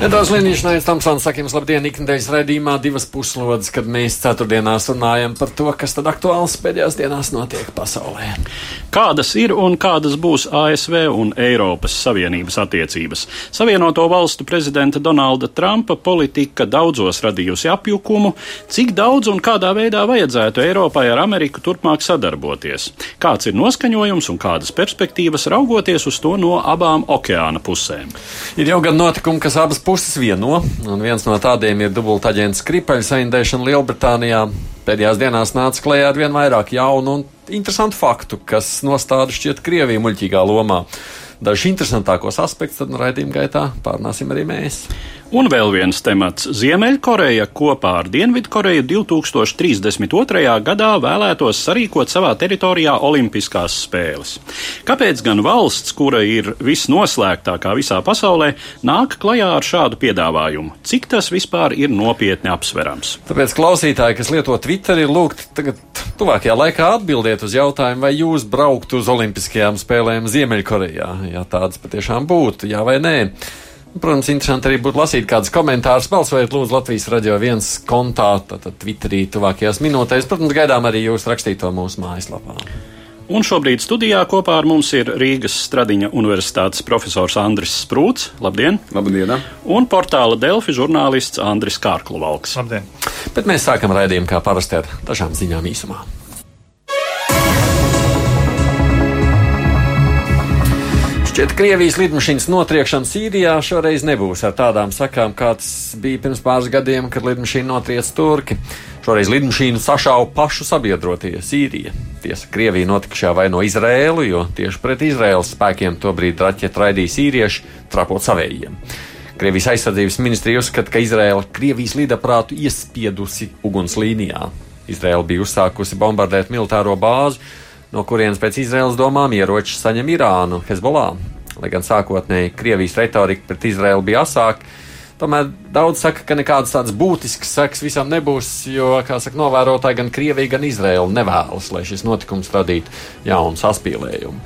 Nedaudz Lienīša Nājas Tamsons saka jums labdien, ikdienas raidījumā divas puslodes, kad mēs ceturtdienās runājam par to, kas tad aktuāls pēdējās dienās notiek pasaulē. Kādas ir un kādas būs ASV un Eiropas Savienības attiecības? Savienoto valstu prezidenta Donalda Trumpa politika daudzos radījusi apjukumu, cik daudz un kādā veidā vajadzētu Eiropai ar Ameriku turpmāk sadarboties. Kāds ir noskaņojums un kādas perspektīvas raugoties uz to no abām okeāna pusēm? Ir jau gan notikumi, kas abas puses vieno, un viens no tādiem ir dubultaģents kripeļu saindēšana Lielbritānijā. Pēdējās dienās nāca klajā ar vien vairāk jaunu un interesantu faktu, kas nostāda šķiet Krieviju muļķīgā lomā. Dažus interesantākos aspektus tad raidījuma gaitā pārnāsim arī mēs. Un vēl viens temats. Ziemeļkoreja kopā ar Dienvidkoreju 2032. gadā vēlētos sarīkot savā teritorijā Olimpiskās spēles. Kāpēc gan valsts, kura ir visnoslēgtākā visā pasaulē, nāk klajā ar šādu piedāvājumu? Cik tas vispār ir nopietni apsverams? Tāpēc klausītāji, kas lieto Twitter, ir lūgti tagad tuvākajā laikā atbildēt uz jautājumu, vai jūs brauktu uz Olimpiskajām spēlēm Ziemeļkorejā, ja tādas patiešām būtu, jā vai nē. Protams, interesanti arī būtu lasīt kādus komentārus. Balsojiet, lūdzu, Latvijas radio viens kontā, tātad Twitterī tuvākajās minūtēs. Protams, gaidām arī jūs rakstīto mūsu mājaslapā. Un šobrīd studijā kopā ar mums ir Rīgas Stradiņa Universitātes profesors Andris Sprūts. Labdien! Labdien! Un portāla Delfi žurnālists Andris Kārkluvalks. Labdien! Bet mēs sākam raidījumu kā parasti ar dažām ziņām īsumā. Šķiet, Krievijas lidmašīnas notriekšana Sīrijā šoreiz nebūs ar tādām sakām, kāds bija pirms pāris gadiem, kad lidmašīna notriec Turki. Šoreiz lidmašīnu sašāva pašu sabiedrotie Sīrija. Tiesa, Krievija notikušā vaino Izrēlu, jo tieši pret Izraēlas spēkiem tobrīd raķetu raidīja sīrieši, trapot savējiem. Krievijas aizsardzības ministrija uzskata, ka Izraela Krievijas lidaprātu iespiedusi ugunslīnijā. Izraela bija uzsākusi bombardēt militāro bāzi, no kurienes pēc Izraels domām ieroči saņem Irānu, Hezbollah. Lai gan sākotnēji Krievijas retorika pret Izraelu bija asāka, tomēr daudz saka, ka nekādas tādas būtiskas sekas visam nebūs, jo, kā saka, novērotāji gan Krievija, gan Izraela nevēlas, lai šis notikums radītu jaunu saspīlējumu.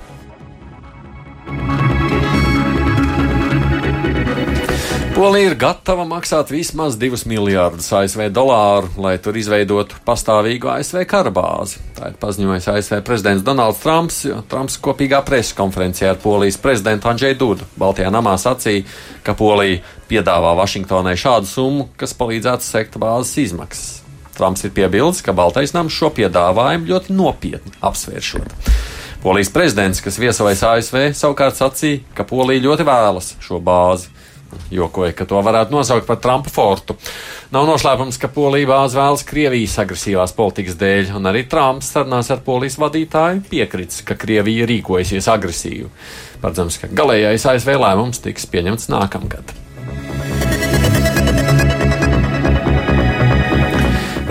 Polija ir gatava maksāt vismaz 2 miljārdus ASV dolāru, lai tur izveidotu pastāvīgu ASV karabāzi. Tā ir paziņojis ASV prezidents Donalds Trumps, jo Trumps kopīgā preses konferencē ar Polijas prezidentu Andžēju Dudu Baltijā namā sacīja, ka Polija piedāvā Vašingtonai šādu summu, kas palīdzētu sekt bāzes izmaksas. Trumps ir piebildes, ka Baltais nams šo piedāvājumu ļoti nopietni apsvēršot. Polijas prezidents, kas viesojas ASV, savukārt sacīja, ka Polija ļoti vēlas šo bāzi jokoja, ka to varētu nosaukt par Trumpa fortu. Nav noslēpums, ka Polija bāzi vēlas Krievijas agresīvās politikas dēļ, un arī Trumps sarunās ar Polijas vadītāju piekritis, ka Krievija rīkojasies agresīvi. Paredzams, ka galīgais ASV lēmums tiks pieņemts nākamgad.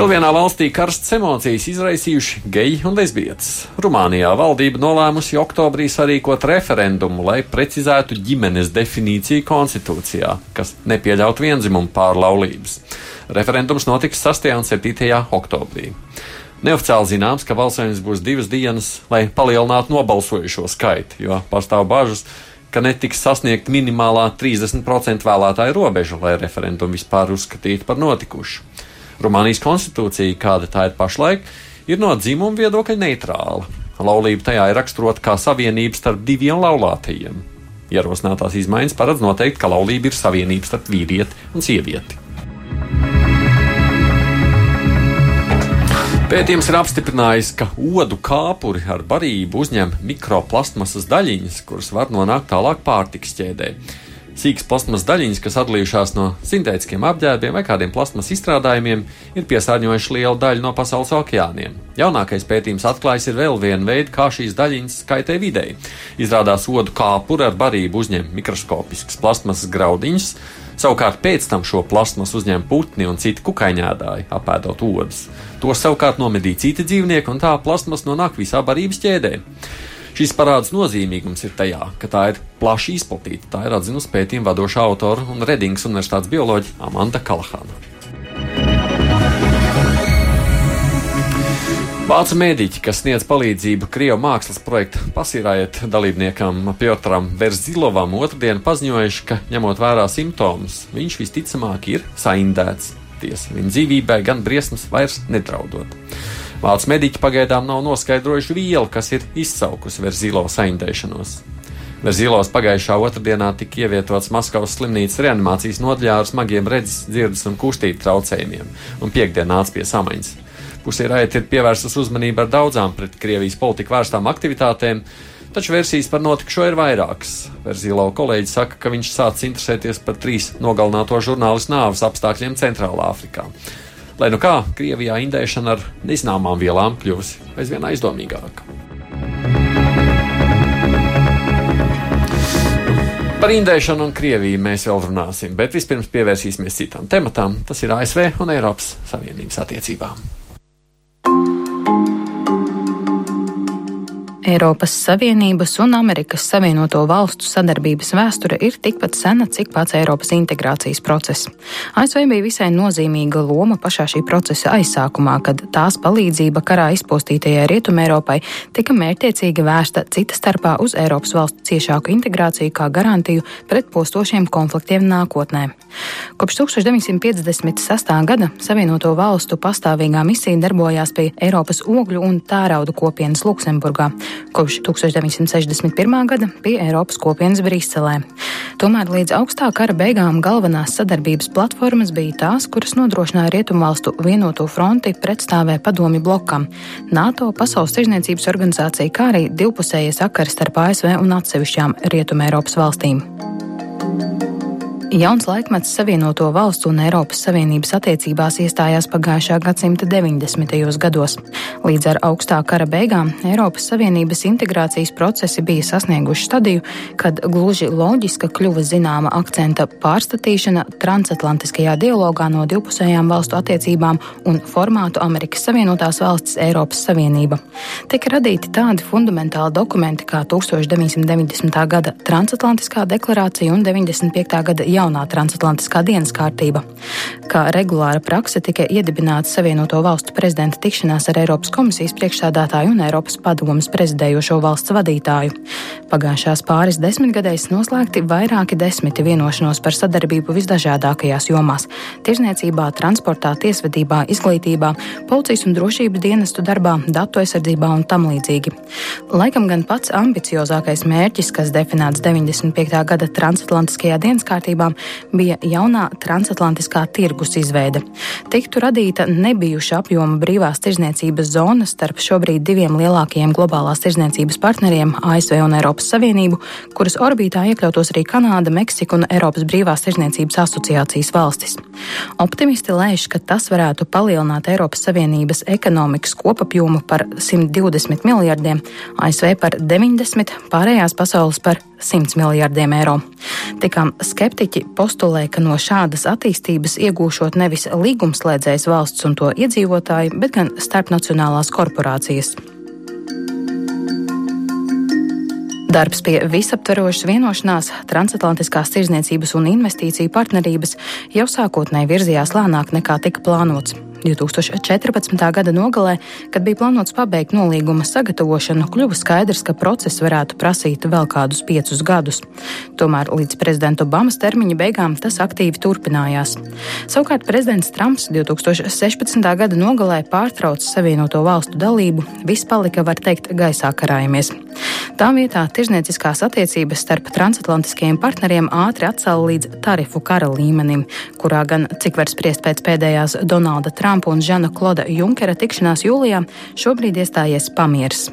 Vēl vienā valstī karstas emocijas izraisījuši geji un lesbietes. Rumānijā valdība nolēmusi oktobrī sarīkot referendumu, lai precizētu ģimenes definīciju konstitūcijā, kas nepieļaut vienzimumu pārlaulības. Referendums notiks 6. un 7. oktobrī. Neoficiāli zināms, ka balsojums būs divas dienas, lai palielinātu nobalsojušo skaitu, jo pastāv bažas, ka netiks sasniegt minimālā 30% vēlētāju robeža, lai referendumu vispār uzskatītu par notikušu. Rumānijas konstitūcija, kāda tā ir pašlaik, ir no dzimuma viedokļa neitrāla. Laulība tajā ir raksturota kā savienība starp diviem laulātajiem. Ierosinātās izmaiņas paredz noteikt, ka laulība ir savienība starp vīrieti un sievieti. Pētījums ir apstiprinājis, ka odu kāpuri ar barību uzņem mikroplasmasas daļiņas, kuras var nonākt tālāk pārtikas ķēdē. Sīkas plasmas daļiņas, kas atdalījušās no sintētiskiem apģērbiem vai kādiem plasmas izstrādājumiem, ir piesārņojuši lielu daļu no pasaules okeāniem. Jaunākais pētījums atklājis vēl vienu veidu, kā šīs daļiņas kaitē videi. Izrādās, odu kāpuri ar barību uzņem mikroskopiskas plasmasas graudiņas, Savukārt pēc tam šo plasmas uzņēma putni un citi kukaiņēdāji, apēdot odus. To savukārt nomedīja citi dzīvnieki, un tā plasmas nonāk visā barības ķēdē. Šīs parādas nozīmīgums ir tajā, ka tā ir plaši izplatīta. Tā ir atzinusi pētījuma vadošā autora un Redingas Universitātes bioloģija Amanda Kalahāna. Vācu mēdīķi, kas sniedz palīdzību Krievijas mākslas projekta pasīrājiet dalībniekam Piotram Verzilovam, otrdien paziņojuši, ka, ņemot vērā simptomus, viņš visticamāk ir saindēts. Tiesa viņa dzīvībai gan briesmas vairs nedraudot. Vācu mediķi pagaidām nav noskaidrojuši vielu, kas ir izsaukusi Verzilo saindēšanos. Verzīlos pagājušā otrdienā tika ievietots Maskavas slimnīcas reanimācijas nodaļā ar smagiem redzes, dzirdes un kustību traucējumiem, un piekdien nāca pie samaņas. Pusē raiti ir pievērstas uzmanība ar daudzām pret Krievijas politiku vērstām aktivitātēm, taču versijas par notikušo ir vairākas. Verzīlau kolēģi saka, ka viņš sācis interesēties par trīs nogalināto žurnālistu nāves apstākļiem Centrālā Afrikā. Lai nu kā, Krievijā indēšana ar nezināmām vielām kļuvusi aizvien aizdomīgāka. Par indēšanu un Krieviju mēs vēl runāsim, bet vispirms pievērsīsimies citām tematām. Tas ir ASV un Eiropas Savienības attiecībām. Eiropas Savienības un Amerikas Savienoto Valstu sadarbības vēsture ir tikpat sena, cik pats Eiropas integrācijas process. ASV bija visai nozīmīga loma pašā šī procesa aizsākumā, kad tās palīdzība karā izpostītajai Rietumē Eiropai tika mērķiecīgi vērsta cita starpā uz Eiropas valstu ciešāku integrāciju kā garantiju pret postošiem konfliktiem nākotnē. Kopš 1956. gada Savienoto Valstu pastāvīgā misija darbojās pie Eiropas ogļu un tērauda kopienas Luksemburgā kopš 1961. gada pie Eiropas kopienas Briselē. Tomēr līdz augstā kara beigām galvenās sadarbības platformas bija tās, kuras nodrošināja Rietumvalstu vienoto fronti pretstāvē padomi blokam - NATO, Pasaules tirzniecības organizācija, kā arī divpusējie sakari starp ASV un atsevišķām Rietumē Eiropas valstīm. Jauns laikmets Savienoto Valstu un Eiropas Savienības attiecībās iestājās pagājušā gadsimta 90. gados. Līdz ar augstā kara beigām Eiropas Savienības integrācijas procesi bija sasnieguši stadiju, kad gluži loģiska kļuva zināma akcenta pārstatīšana transatlantiskajā dialogā no divpusējām valstu attiecībām un formātu Amerikas Savienotās valstis Eiropas Savienība. Tika radīti tādi fundamentāli dokumenti kā 1990. gada transatlantiskā deklarācija un 95. gada jaunā jaunā transatlantiskā dienas kārtība. Kā regulāra prakse tika iedibināta Savienoto valstu prezidenta tikšanās ar Eiropas komisijas priekšsādātāju un Eiropas padomas prezidējošo valsts vadītāju. Pagājušās pāris desmitgadēs noslēgti vairāki desmiti vienošanos par sadarbību visdažādākajās jomās - tirzniecībā, transportā, tiesvedībā, izglītībā, policijas un drošības dienestu darbā, datu aizsardzībā un tam līdzīgi. Laikam gan pats ambiciozākais mērķis, kas definēts 95. gada transatlantiskajā dienas kārtībā, bija jaunā transatlantiskā tirgus izveide. Tiktu radīta nebijuša apjoma brīvās tirzniecības zona starp šobrīd diviem lielākajiem globālās tirzniecības partneriem - ASV un Eiropas Savienību, kuras orbītā iekļautos arī Kanāda, Meksika un Eiropas brīvās tirzniecības asociācijas valstis. Optimisti lēš, ka tas varētu palielināt Eiropas Savienības ekonomikas kopapjomu par 120 miljardiem, ASV par 90, pārējās pasaules par 100 miljardiem eiro. Tikām skeptiķi postulē, ka no šādas attīstības iegūšot nevis līgumslēdzējs valsts un to iedzīvotāji, bet gan starpnacionālās korporācijas. Darbs pie visaptverošas vienošanās, transatlantiskās tirzniecības un investīciju partnerības jau sākotnēji virzījās lēnāk nekā tika plānots. 2014. gada nogalē, kad bija plānots pabeigt nolīguma sagatavošanu, kļuva skaidrs, ka process varētu prasīt vēl kādus piecus gadus. Tomēr līdz prezidenta Obamas termiņa beigām tas aktīvi turpinājās. Savukārt prezidents Trumps 2016. gada nogalē pārtrauca Savienoto valstu dalību, viss palika, var teikt, gaisā karājamies. Tā vietā tirzniecīskās attiecības starp transatlantiskajiem partneriem ātri atcēla līdz tarifu kara līmenim, kurā gan, cik var spriest pēc pēdējās Donalda Trumpa Trumpa un Žana Kloda Junkera tikšanās jūlijā šobrīd iestājies pamieris.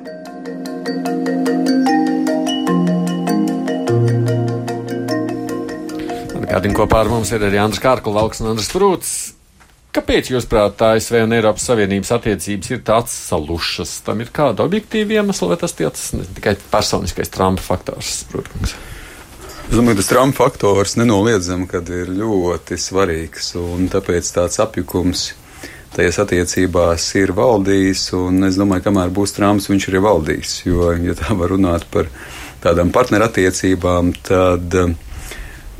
Atgādini, kopā ar mums ir arī Andris Kārklis un Andris Prūts. Kāpēc, jūsuprāt, ASV un Eiropas Savienības attiecības ir tāds salušas? Tam ir kāda objektīva iemesla, vai tas tiec, ne tikai personiskais Trumpa faktors, protams? Es domāju, ka tas Trumpa faktors nenoliedzami ir ļoti svarīgs. Tāpēc tāds apjukums tajās attiecībās ir valdījis. Es domāju, ka kamēr būs Trumps, viņš arī valdīs. Jo, ja tā var runāt par tādām partnerattiecībām, tad uh,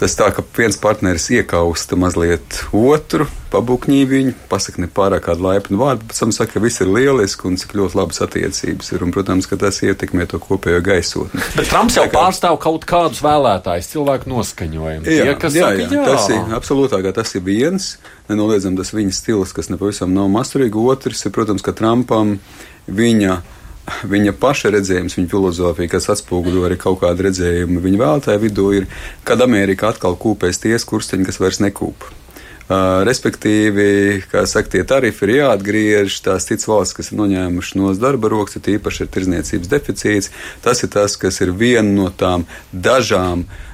Tas tā, ka viens partneris iekausta mazliet otru, pabūkņī viņu, pasakā ne pārāk kādu laipnu vārdu, pēc tam saka, ka viss ir lieliski un cik ļoti labas attiecības ir. Un, protams, ka tas ietekmē to kopējo gaisotni. Bet Trumps jau kā... pārstāv kaut kādus vēlētājus, cilvēku noskaņojumu. Jā, Tie, jā, saka, jā, jā, tas ir absolūtākā, tas ir viens. Nenoliedzam, tas viņa stils, kas nepavisam nav masturīgi. Otrs ir, protams, ka Trumpam viņa viņa paša redzējums, viņa filozofija, kas atspoguļo arī kaut kādu redzējumu viņa vēlētāju vidū, ir, kad Amerika atkal kūpēs ties kursteņi, kas vairs nekūp. Uh, respektīvi, kā saka, tie tarifi ir jāatgriež. Tās citas valsts, kas ir noņēmušas no darba rokas, ir īpaši ir tirzniecības deficīts. Tas ir tas, kas ir viena no tām dažām uh,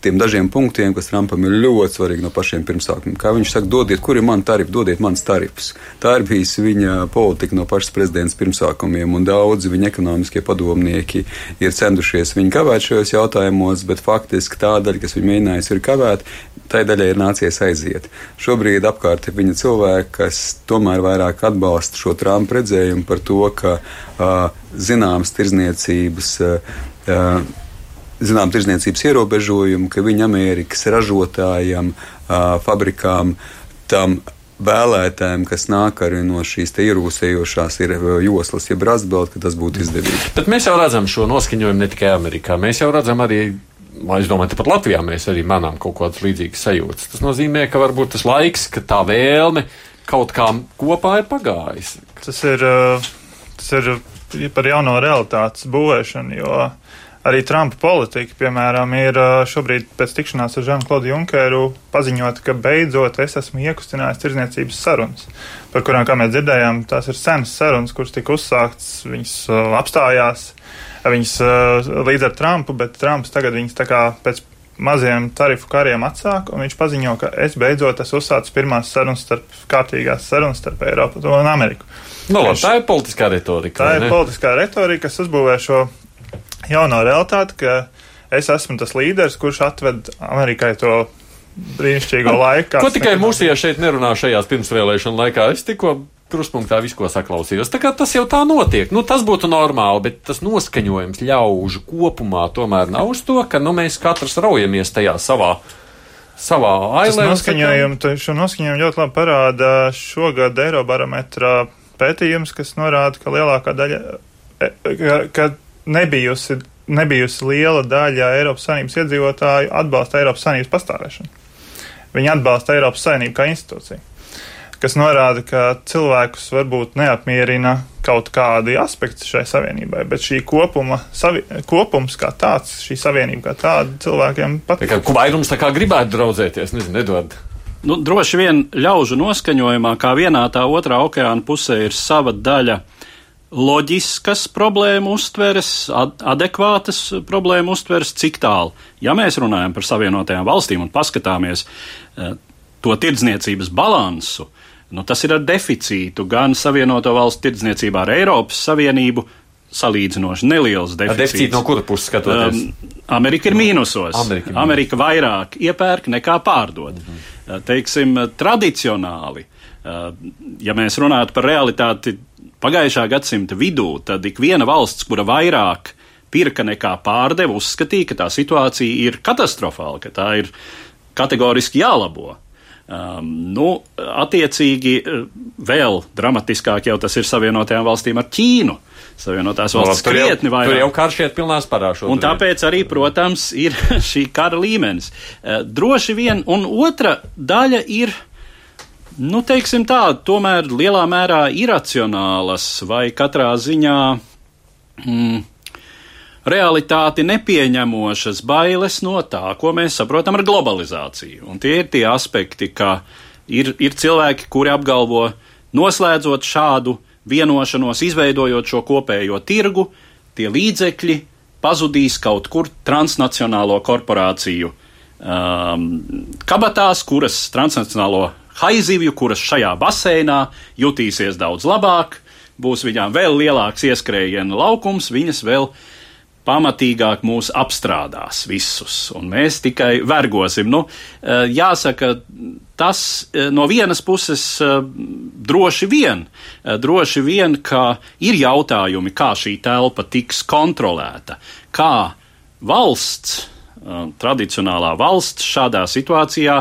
tiem dažiem punktiem, kas Trumpam ir ļoti svarīgi no pašiem pirmsākumiem. Kā viņš saka, dodiet, kur ir mani tarifi, dodiet manas tarifus. Tā ir bijusi viņa politika no pašas prezidents pirmsākumiem, un daudzi viņa ekonomiskie padomnieki ir centušies viņu kavēt šajos jautājumos, bet faktiski tā daļa, kas viņa mēģinājusi ir kavēt, tai daļai ir nācies aiziet. Šobrīd apkārt ir viņa cilvēki, kas tomēr vairāk atbalsta šo Trumpa redzējumu par to, ka uh, zināmas tirzniecības uh, zinām, tirzniecības ierobežojumu, ka viņi Amerikas ražotājiem, fabrikām, tam vēlētājiem, kas nāk arī no šīs ierūsējošās ir joslas, jeb rastbelt, ka tas būtu izdevīgi. Bet mēs jau redzam šo noskaņojumu ne tikai Amerikā. Mēs jau redzam arī. Es domāju, ka pat Latvijā mēs arī manām kaut kādas līdzīgas sajūtas. Tas nozīmē, ka varbūt tas laiks, ka tā vēlme kaut kā kopā ir pagājis. Tas ir, tas ir par jauno realitātes būvēšanu, jo Arī Trumpa politika, piemēram, ir šobrīd pēc tikšanās ar Žanu-Klodu Junkeru paziņot, ka beidzot es esmu iekustinājis tirzniecības sarunas, par kurām, kā mēs dzirdējām, tās ir senas sarunas, kuras tika uzsāktas, viņas apstājās, viņas līdz ar Trumpu, bet Trumps tagad viņas tā kā pēc maziem tarifu kariem atsāk, un viņš paziņo, ka es beidzot esmu uzsācis pirmās sarunas starp kārtīgās sarunas starp Eiropu un Ameriku. No, nu, labi, tā ir politiskā retorika. Tā ir politiskā retorika, kas uzbūvē šo jauno realitāti, ka es esmu tas līderis, kurš atved Amerikai to brīnišķīgo laiku. Ko tikai mūsija šeit nerunā šajās pirmsvēlēšana laikā? Es tikko kruspunktā visu, ko saklausījos. Tā kā tas jau tā notiek. Nu, tas būtu normāli, bet tas noskaņojums ļaužu kopumā tomēr nav uz to, ka nu, mēs katrs raujamies tajā savā. Savā ailē. Šo noskaņojumu ļoti labi parāda šogad Eirobarometra pētījums, kas norāda, ka lielākā daļa, e, ka, ka nebijusi, nebijusi liela daļa Eiropas Savienības iedzīvotāju atbalsta Eiropas Savienības pastāvēšanu. Viņi atbalsta Eiropas Savienību kā institūciju, kas norāda, ka cilvēkus varbūt neapmierina kaut kādi aspekti šai savienībai, bet šī kopuma, savi, kopums kā tāds, šī savienība kā tāda cilvēkiem patīk. Kā vairums tā kā gribētu draudzēties, nezinu, nedod. Nu, droši vien ļaužu noskaņojumā, kā vienā tā otrā okeāna pusē ir sava daļa uh, loģiskas problēmu uztveres, ad adekvātas problēmu uztveres, cik tālu. Ja mēs runājam par Savienotajām valstīm un paskatāmies uh, to tirdzniecības balansu, nu, tas ir ar deficītu gan Savienoto valstu tirdzniecībā ar Eiropas Savienību. Salīdzinoši neliels deficīts. Deficīts no kura puses skatoties? Um, Amerika ir mīnusos. Amerika, Amerika vairāk iepērk nekā pārdod. Mm -hmm. Teiksim, tradicionāli, uh, ja mēs runātu par realitāti Pagājušā gadsimta vidū tad ik viena valsts, kura vairāk pirka nekā pārdeva, uzskatīja, ka tā situācija ir katastrofāla, ka tā ir kategoriski jālabo. Um, nu, attiecīgi, vēl dramatiskāk jau tas ir Savienotajām valstīm ar Ķīnu. Savienotās valstis no, krietni vairāk. Tur jau karš iet pilnās parāšos. Un tāpēc arī, protams, ir šī kara līmenis. Uh, droši vien, un otra daļa ir nu, teiksim tā, tomēr lielā mērā iracionālas vai katrā ziņā mm, realitāti nepieņemošas bailes no tā, ko mēs saprotam ar globalizāciju. Un tie ir tie aspekti, ka ir, ir cilvēki, kuri apgalvo, noslēdzot šādu vienošanos, izveidojot šo kopējo tirgu, tie līdzekļi pazudīs kaut kur transnacionālo korporāciju um, kabatās, kuras transnacionālo haizivju, kuras šajā baseinā jutīsies daudz labāk, būs viņām vēl lielāks ieskrējienu laukums, viņas vēl pamatīgāk mūs apstrādās visus, un mēs tikai vergosim. Nu, jāsaka, tas no vienas puses droši vien, droši vien, ka ir jautājumi, kā šī telpa tiks kontrolēta, kā valsts, tradicionālā valsts šādā situācijā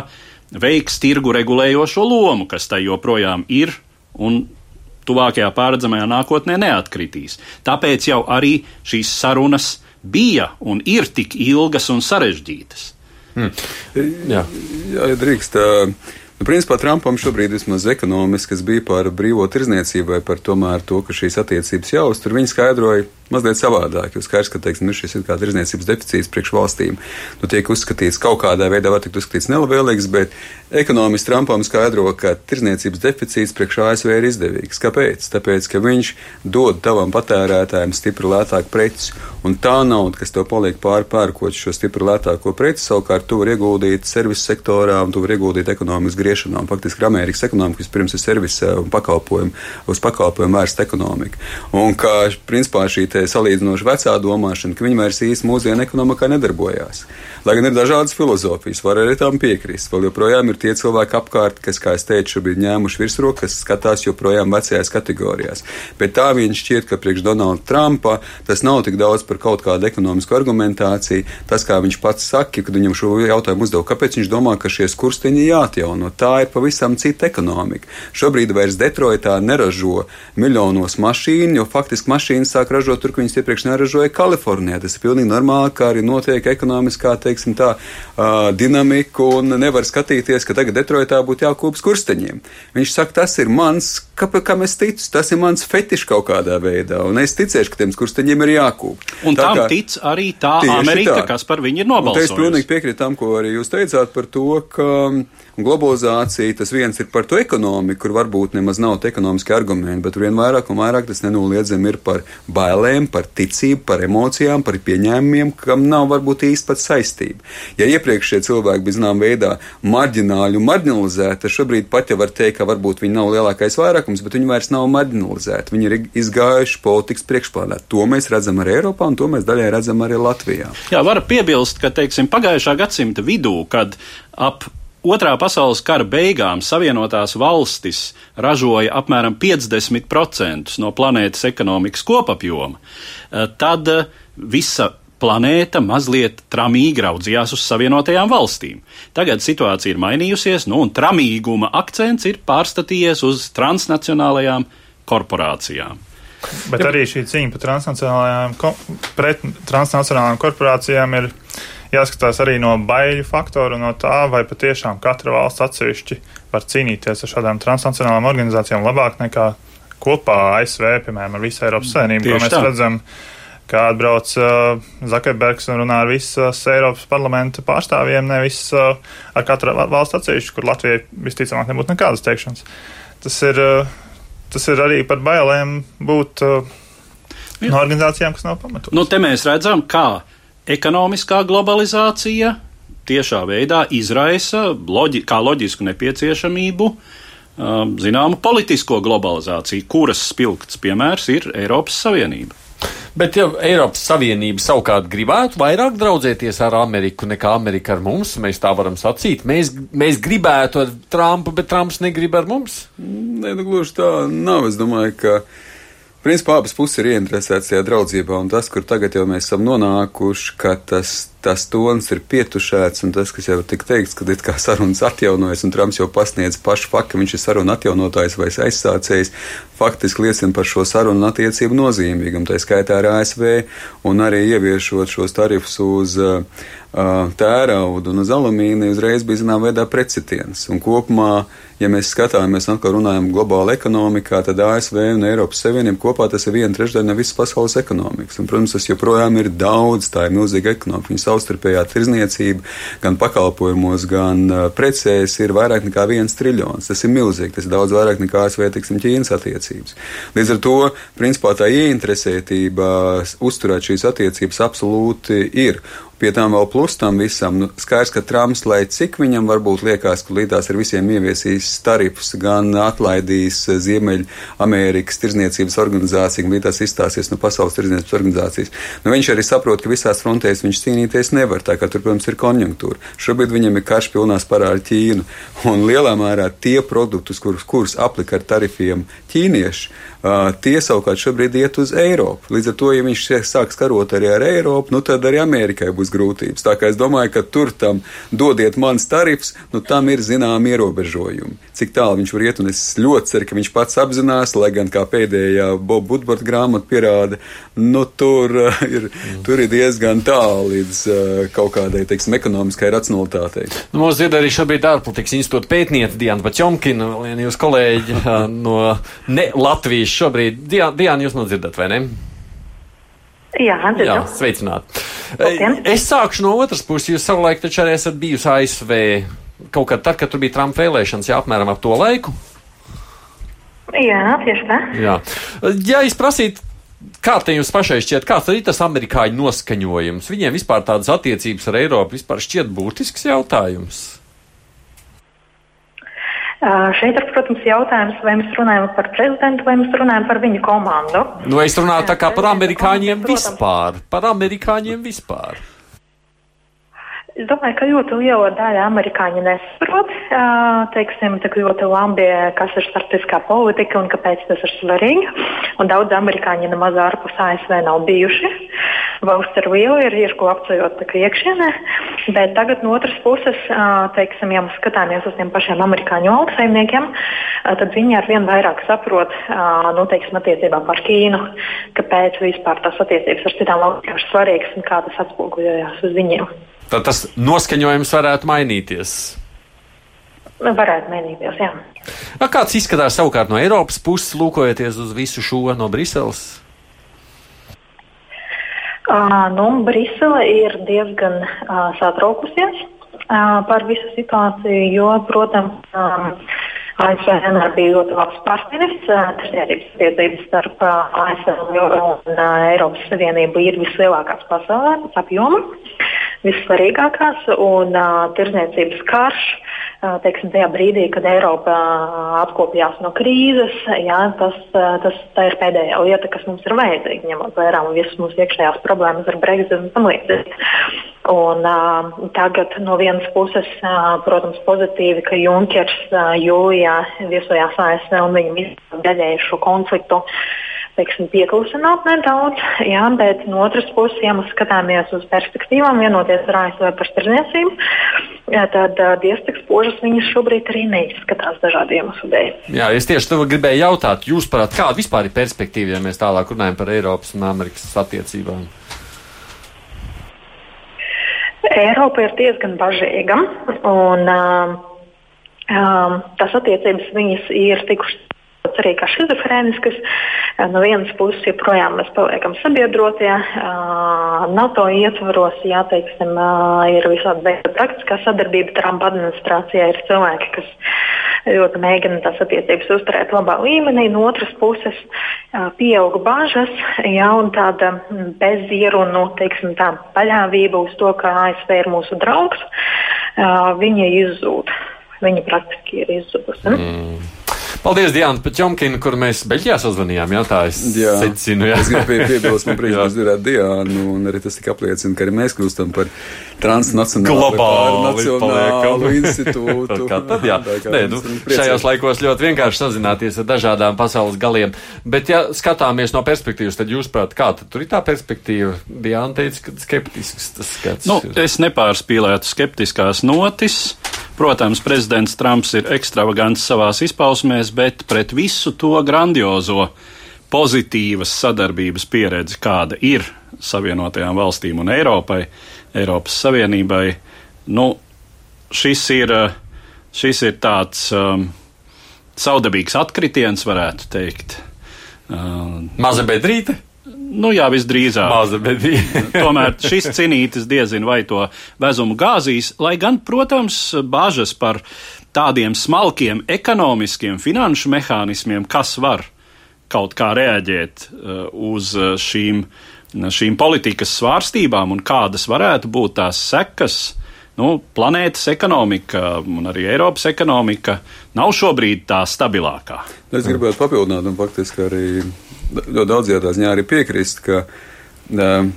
veiks tirgu regulējošo lomu, kas tai joprojām ir un tuvākajā pārredzamajā nākotnē neatkritīs. Tāpēc jau arī šīs sarunas bija un ir tik ilgas un sarežģītas. Hmm. Jā, ja drīkst. Uh, Nu, principā Trumpam šobrīd vismaz ekonomiskas bija par brīvo tirzniecību vai par tomēr to, ka šīs attiecības jāuztur. Viņi skaidroja mazliet savādāk. Jūs skaidrs, ka teiksim, nu, šis ir kā tirzniecības deficīts priekš valstīm. Nu, tiek uzskatīts kaut kādā veidā, var tikt uzskatīts nelabvēlīgs, bet ekonomists Trumpam skaidro, ka tirzniecības deficīts priekš ASV ir izdevīgs. Kāpēc? Tāpēc, ka viņš dod tavam patērētājiem stipri lētāku preci, un tā nauda, kas tev paliek pāri pērkot šo stipri lētāko preci, savukārt tu vari ieguldīt servisu sektorā un tu vari ieguldīt ekonomikas griešanā. Un, faktiski Amerikas ekonomika vispirms ir servisa un pakalpojumu, uz pakalpojumu vērsta ekonomika. Un kā principā šī salīdzinoši vecā domāšana, ka viņi vairs īsti mūsdienu ekonomikā nedarbojās. Lai gan ir dažādas filozofijas, var arī tam piekrist. Vēl joprojām ir tie cilvēki apkārt, kas, kā es teicu, šobrīd ņēmuši virsroku, kas skatās joprojām vecajās kategorijās. Bet tā viņš šķiet, ka priekš Donalda Trumpa tas nav tik daudz par kaut kādu ekonomisku argumentāciju. Tas, kā viņš pats saka, kad viņam šo jautājumu uzdeva, kāpēc viņš domā, ka šie skursteņi jāatjauno, tā ir pavisam cita ekonomika. Šobrīd vairs Detroitā neražo miljonos mašīnu, jo faktiski mašīnas sāk ražot tur, kur viņas iepriekš neražoja Kalifornijā. Tas ir pilnīgi normāli, kā arī notiek ekonomiskā teiksim, tā, uh, dinamiku un nevar skatīties, ka tagad Detroitā būtu jākūpjas kursteņiem. Viņš saka, tas ir mans, kā, kam es ticu, tas ir mans fetišs kaut kādā veidā, un es ticēšu, ka tiem kursteņiem ir jākūp. Un tā tam kā, tic arī tā Amerika, tā. kas par viņu ir nobalsojusi. Es pilnīgi piekrītu tam, ko arī jūs teicāt par to, ka globalizācija, tas viens ir par to ekonomiku, kur varbūt nemaz nav ekonomiski argumenti, bet vien vairāk un vairāk tas nenoliedzami ir par bailēm, par ticību, par emocijām, par pieņēmumiem, kam nav varbūt īsti pat saistība. Ja iepriekš šie cilvēki bija zināmā veidā marģināli un marginalizēti, tad šobrīd pat jau var teikt, ka varbūt viņi nav lielākais vairākums, bet viņi vairs nav marginalizēti. Viņi ir izgājuši politikas priekšplānā. To mēs redzam arī Eiropā, un to mēs daļai redzam arī Latvijā. Jā, var piebilst, ka teiksim, pagājušā gadsimta vidū, kad ap Otrā pasaules kara beigām Savienotās valstis ražoja apmēram 50% no planētas ekonomikas kopapjoma, eh, tad eh, visa planēta mazliet tramīgi raudzījās uz Savienotajām valstīm. Tagad situācija ir mainījusies, nu, un tramīguma akcents ir pārstatījies uz transnacionālajām korporācijām. Bet arī šī cīņa par transnacionālajām, pret transnacionālajām korporācijām ir jāskatās arī no baiļu faktoru, no tā, vai patiešām katra valsts atsevišķi var cīnīties ar šādām transnacionālām organizācijām labāk nekā kopā ASV, piemēram, ar visu Eiropas Savienību, mēs tā. redzam. Uh, kā atbrauc uh, Zakerbergs un runā ar visas Eiropas parlamenta pārstāvjiem, nevis uh, ar katru valstu atsevišķu, kur Latvijai visticamāk nebūtu nekādas teikšanas. Tas ir, uh, tas ir arī par bailēm būt uh, no organizācijām, kas nav pamatotas. Nu, te mēs redzam, kā ekonomiskā globalizācija tiešā veidā izraisa loģi, kā loģisku nepieciešamību uh, zināmu politisko globalizāciju, kuras spilgts piemērs ir Eiropas Savienība. Bet, ja Eiropas Savienība savukārt gribētu vairāk draudzēties ar Ameriku nekā Amerika ar mums, mēs tā varam sacīt. Mēs, mēs gribētu ar Trumpu, bet Trumps negrib ar mums? Nē, nu, gluži tā nav. Es domāju, ka. Principā abas puses ir ieinteresētas tajā draudzībā, un tas, kur tagad jau mēs esam nonākuši, ka tas tas tons ir pietušēts, un tas, kas jau tika teikts, ka it kā sarunas atjaunojas, un Trumps jau pasniedz pašu faktu, ka viņš ir sarunu atjaunotājs vai aizsācējs, faktiski liecina par šo sarunu attiecību nozīmīgumu, tā skaitā ar ASV, un arī ieviešot šos tarifus uz uh, tēraudu un uz alumīniju, uzreiz bija zināmā veidā precitiens. Un kopumā, ja mēs skatāmies, atkal runājam globāla ekonomikā, tad ASV un Eiropas Savienība kopā tas ir viena trešdaļa no visas pasaules ekonomikas. Un, protams, tas joprojām ir daudz, tā ir milzīga ekonomika savstarpējā tirzniecība gan pakalpojumos, gan precēs ir vairāk nekā viens triljons. Tas ir milzīgi, tas ir daudz vairāk nekā ASV, teiksim, Ķīnas attiecības. Līdz ar to, principā, tā ieinteresētība uzturēt šīs attiecības absolūti ir. Pie tām vēl plus tam visam, nu, skaidrs, ka Trumps, lai cik viņam varbūt liekas, ka līdās ar visiem ieviesīs tarifus, gan atlaidīs Ziemeļamerikas tirzniecības organizāciju, gan līdās izstāsies no Pasaules tirzniecības organizācijas, nu, viņš arī saprot, ka visās frontēs viņš cīnīties nevar, tā kā tur, protams, ir konjunktūra. Šobrīd viņam ir karš pilnās parā ar Ķīnu, un lielā mērā tie produktus, kurus, kurus aplika ar tarifiem ķīnieši, Uh, tie savukārt šobrīd iet uz Eiropu. Līdz ar to, ja viņš sāks karot arī ar Eiropu, nu tad arī Amerikai būs grūtības. Tā kā es domāju, ka tur tam dodiet mans tarifs, nu tam ir zināmi ierobežojumi. Cik tālu viņš var iet, un es ļoti ceru, ka viņš pats apzinās, lai gan kā pēdējā Boba Budborta grāmata pierāda, nu tur, uh, ir, tur ir diezgan tālu līdz uh, kaut kādai, teiksim, ekonomiskai racionalitātei. Nu, mums ir arī šobrīd ārpolitikas institūta pētniece Diana Pačomkina, viena jūs kolēģi no ne Latvijas šobrīd. Diana, jūs man dzirdat, vai ne? Jā. Jā, sveicināt. Labdien. Es sākšu no otras puses. Jūs savulaik taču arī esat bijusi ASV kaut kad tad, kad tur bija Trumpa vēlēšanas, jā, apmēram ap to laiku. Jā, tieši tā. Jā. Ja es prasītu, kā te jums pašai šķiet, kāds ir tas amerikāņu noskaņojums? Viņiem vispār tādas attiecības ar Eiropu vispār šķiet būtisks jautājums. Šeit ir, protams, jautājums, vai mēs runājam par prezidentu vai mēs runājam par viņa komandu. Nu, es runāju tā kā par amerikāņiem vispār. Par amerikāņiem vispār. Es domāju, ka ļoti liela daļa amerikāņu nesaprot, teiksim, ļoti labi, kas ir starptautiskā politika un kāpēc tas ir svarīgi. Un daudz amerikāņi nemaz ārpus ASV nav bijuši. Valsts ir liela, ir, ir ko apceļot iekšienē, bet tagad no otras puses, teiksim, ja mēs skatāmies uz tiem pašiem amerikāņu lauksaimniekiem, tad viņi ar vien vairāk saprot, nu, teiksim, attiecībā par Ķīnu, kāpēc vispār tās attiecības ar citām valstīm ir svarīgas un kā tas atspoguļojās uz viņiem. Tad tas noskaņojums varētu mainīties. Nu, varētu mainīties, jā. Kāds izskatās savukārt no Eiropas puses, lūkojoties uz visu šo no Briseles? Uh, nu, Brisele ir diezgan uh, satraukusies uh, par visu situāciju, jo, protams, um, ASV vienmēr bija ļoti labs partneris. Tirzniecības attiecības starp ASV un Eiropas Savienību ir vislielākās pasaulē pēc apjoma, vissvarīgākās. Un uh, tirzniecības karš, uh, teiksim, tajā brīdī, kad Eiropa atkopjās no krīzes, jā, tas, tas ir pēdējā lieta, kas mums ir vajadzīga, ņemot vērā visas mūsu iekšējās problēmas ar Brexit un tam līdzīgi. Un, uh, tagad no vienas puses, uh, protams, pozitīvi, ka Junkers uh, jūlijā viesojās ASV un viņi daļēju šo konfliktu teiksim, pieklusināt nedaudz, jā, bet no otras puses, ja mēs skatāmies uz perspektīvām, vienoties ar ASV par tirdzniecību, tad diezgan spožas viņas šobrīd arī neizskatās dažādu iemeslu dēļ. Jā, es tieši tev gribēju jautāt, jūs parāt, kāda vispār ir perspektīva, ja mēs tālāk runājam par Eiropas un Amerikas attiecībām? Eiropa ir diezgan bažīga. Un, um, um, tas attiecības viņas ir tikušas arī kā schizofrēniskas. No vienas puses, joprojām mēs paliekam sabiedrotie, NATO ietvaros, jā, teiksim, ir visādi veidi praktiskā sadarbība. Trumpa administrācijā ir cilvēki, kas ļoti mēģina tās attiecības uzturēt labā līmenī. No otras puses, pieauga bažas, jā, un tāda bezierunu, teiksim, tā paļāvība uz to, ka ASV ir mūsu draugs, viņa izzūd. Viņa praktiski ir izzudusi. Mm. Paldies, Diana Pačomkina, kur mēs Beļģijā sazvanījām. Jā, tā es jā. secinu. Jā. Es gribēju piebilst, man prieks būs dzirdēt Diānu, un arī tas tika apliecina, ka arī mēs kļūstam par transnacionālu globālu institūtu. kā tad, jā. kā Nē, nu, šajos laikos ļoti vienkārši sazināties ar dažādām pasaules galiem. Bet, ja skatāmies no perspektīvas, tad jūs prāt, kā tad tur ir tā perspektīva? Diana teica, ka skeptisks tas skats. Nu, es nepārspīlētu skeptiskās notis. Protams, prezidents Trumps ir ekstravagants savās izpausmēs, bet pret visu to grandiozo pozitīvas sadarbības pieredzi, kāda ir Savienotajām valstīm un Eiropai, Eiropas Savienībai, nu, šis ir, šis ir tāds um, saudabīgs atkritiens, varētu teikt. Uh, Maza bedrīte? Nu jā, visdrīzāk. Maza bedīte. Tomēr šis cinītis diezin vai to vezumu gāzīs, lai gan, protams, bažas par tādiem smalkiem ekonomiskiem finanšu mehānismiem, kas var kaut kā reaģēt uh, uz šīm šīm politikas svārstībām un kādas varētu būt tās sekas. Nu, planētas ekonomika un arī Eiropas ekonomika nav šobrīd tā stabilākā. Es gribētu papildināt, un faktiski arī ļoti daudz jautājumā ziņā arī piekrist, ka uh,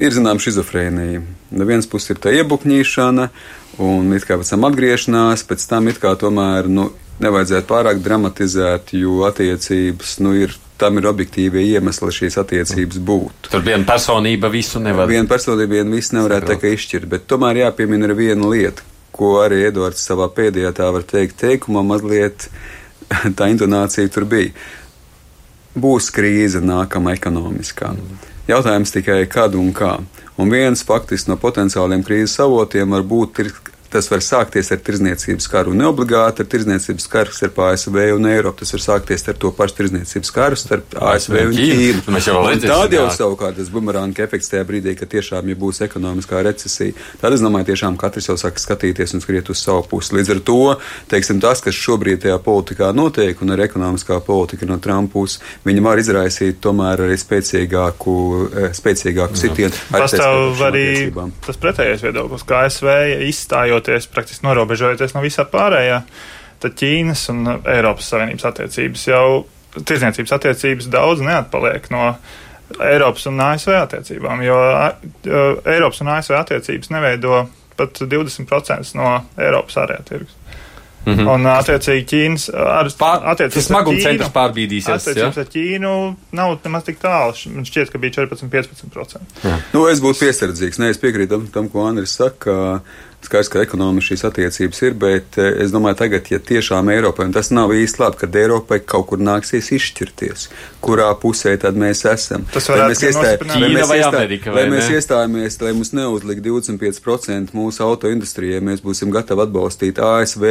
ir zināma šizofrēnija. No vienas puses ir tā iebukņīšana, un it kā pēc tam atgriešanās, pēc tam it kā tomēr nu, nevajadzētu pārāk dramatizēt, jo attiecības nu, ir. Tam ir objektīvi iemesli, lai šīs attiecības būtu. Tur viena personība visu nevar. Viena personība vienu visu nevarētu tā kā izšķirt, bet tomēr jāpiemina ir viena lieta, ko arī Edvards savā pēdējā tā var teikt teikumā, mazliet tā intonācija tur bija. Būs krīze nākamā ekonomiskā. Jautājums tikai kad un kā. Un viens faktiski no potenciāliem krīzes avotiem var būt Tas var sākties ar tirzniecības karu, neobligāti ar tirzniecības karu starp ASV un Eiropu. Tas var sākties ar to pašu tirzniecības karu starp ASV un Ķīnu. Mēs jau savukārt tas bumeranga efekts tajā brīdī, kad tiešām ja būs ekonomiskā recesija. Tad es domāju, tiešām katrs jau sāk skatīties un skriet uz savu pusi. Līdz ar to, teiksim, tas, kas šobrīd tajā politikā notiek un ar ekonomiskā politika no Trumpa puses, viņi var izraisīt tomēr arī spēcīgāku, eh, spēcīgāku sitienu. Pastāv arī tas pretējais viedoklis, ka ASV izstājot izvēloties, praktiski norobežojoties no visā pārējā, tad Ķīnas un Eiropas Savienības attiecības jau, tirdzniecības attiecības daudz neatpaliek no Eiropas un ASV attiecībām, jo Eiropas un ASV attiecības neveido pat 20% no Eiropas ārējā tirgus. Mm -hmm. Un, attiecīgi, Ķīnas ar, attiecības smaguma centrs pārbīdīsies. Attiecības ja? ar Ķīnu nav nemaz tik tālu. Man šķiet, ka bija 14-15%. Nu, es būtu piesardzīgs. Nē, es piekrītu tam, tam, ko Andris saka. Skaidrs, ka ekonomiski šīs attiecības ir, bet eh, es domāju, tagad, ja tiešām Eiropai, un tas nav īsti labi, kad Eiropai kaut kur nāksies izšķirties, kurā pusē tad mēs esam. Tas vai mēs, iestā, vai Amerika, vai vai mēs iestājāmies, lai mums neuzliek 25% mūsu auto industrijai, mēs būsim gatavi atbalstīt ASV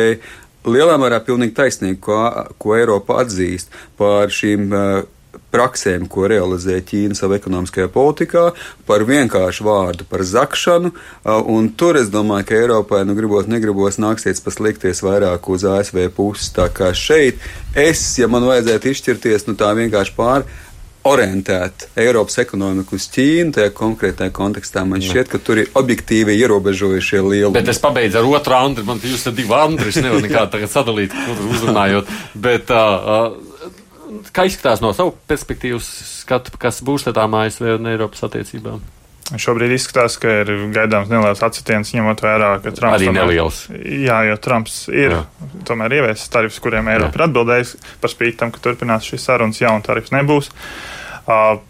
lielā mērā pilnīgi taisnīgi, ko, ko Eiropa atzīst par šīm uh, praksēm, ko realizē Ķīna savā ekonomiskajā politikā, par vienkāršu vārdu, par zakšanu. Un tur es domāju, ka Eiropai, nu, gribot, negribos, nāksies paslikties vairāk uz ASV puses. Tā kā šeit es, ja man vajadzētu izšķirties, nu tā vienkārši pār orientēt Eiropas ekonomiku uz Ķīnu, tajā konkrētajā kontekstā man šķiet, ka tur ir objektīvi ierobežojušie lielumi. Bet es pabeidzu ar otru Andri, man jūs te divi Andris, nevar nekā tagad sadalīt, kur uzrunājot. Bet, uh, uh, kā izskatās no savu perspektīvas skatu, kas būs tādām ASV un Eiropas attiecībām? Šobrīd izskatās, ka ir gaidāms neliels atsitiens, ņemot vērā, ka Trumps arī neliels. Jā, jo Trumps ir jā. tomēr ieviesis tarifus, kuriem Eiropa ir atbildējusi par spīti tam, ka turpinās šīs sarunas, jaunu tarifu nebūs. Uh,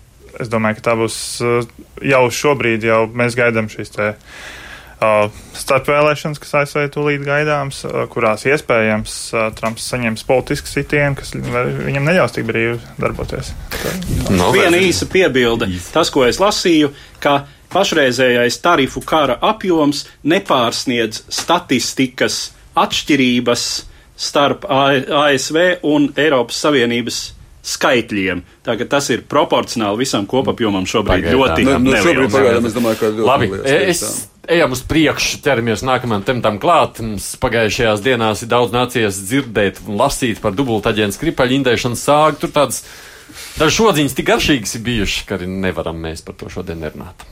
es domāju, ka tā būs uh, jau šobrīd, jau mēs gaidām šīs te. Uh, starpvēlēšanas, kas ASV tūlīt gaidāms, kurās iespējams Trumps saņems politisku sitienu, kas viņam neļaus tik brīvi darboties. No, Viena īsa piebilde. Tas, ko es lasīju, ka pašreizējais tarifu kara apjoms nepārsniedz statistikas atšķirības starp ASV un Eiropas Savienības skaitļiem. Tagad tas ir proporcionāli visam kopapjomam šobrīd Pagaidām. ļoti nu, nu, šobrīd pagaidām, es domāju, ka ļoti Labi, es, ejam uz priekšu, ķeramies nākamajam tematam klāt. Mums pagājušajās dienās ir daudz nācies dzirdēt un lasīt par dubultaģēnu skripaļu indēšanas sāgu. Tur tādas dažas šodziņas tik garšīgas ir bijušas, ka arī nevaram mēs par to šodien nerunāt.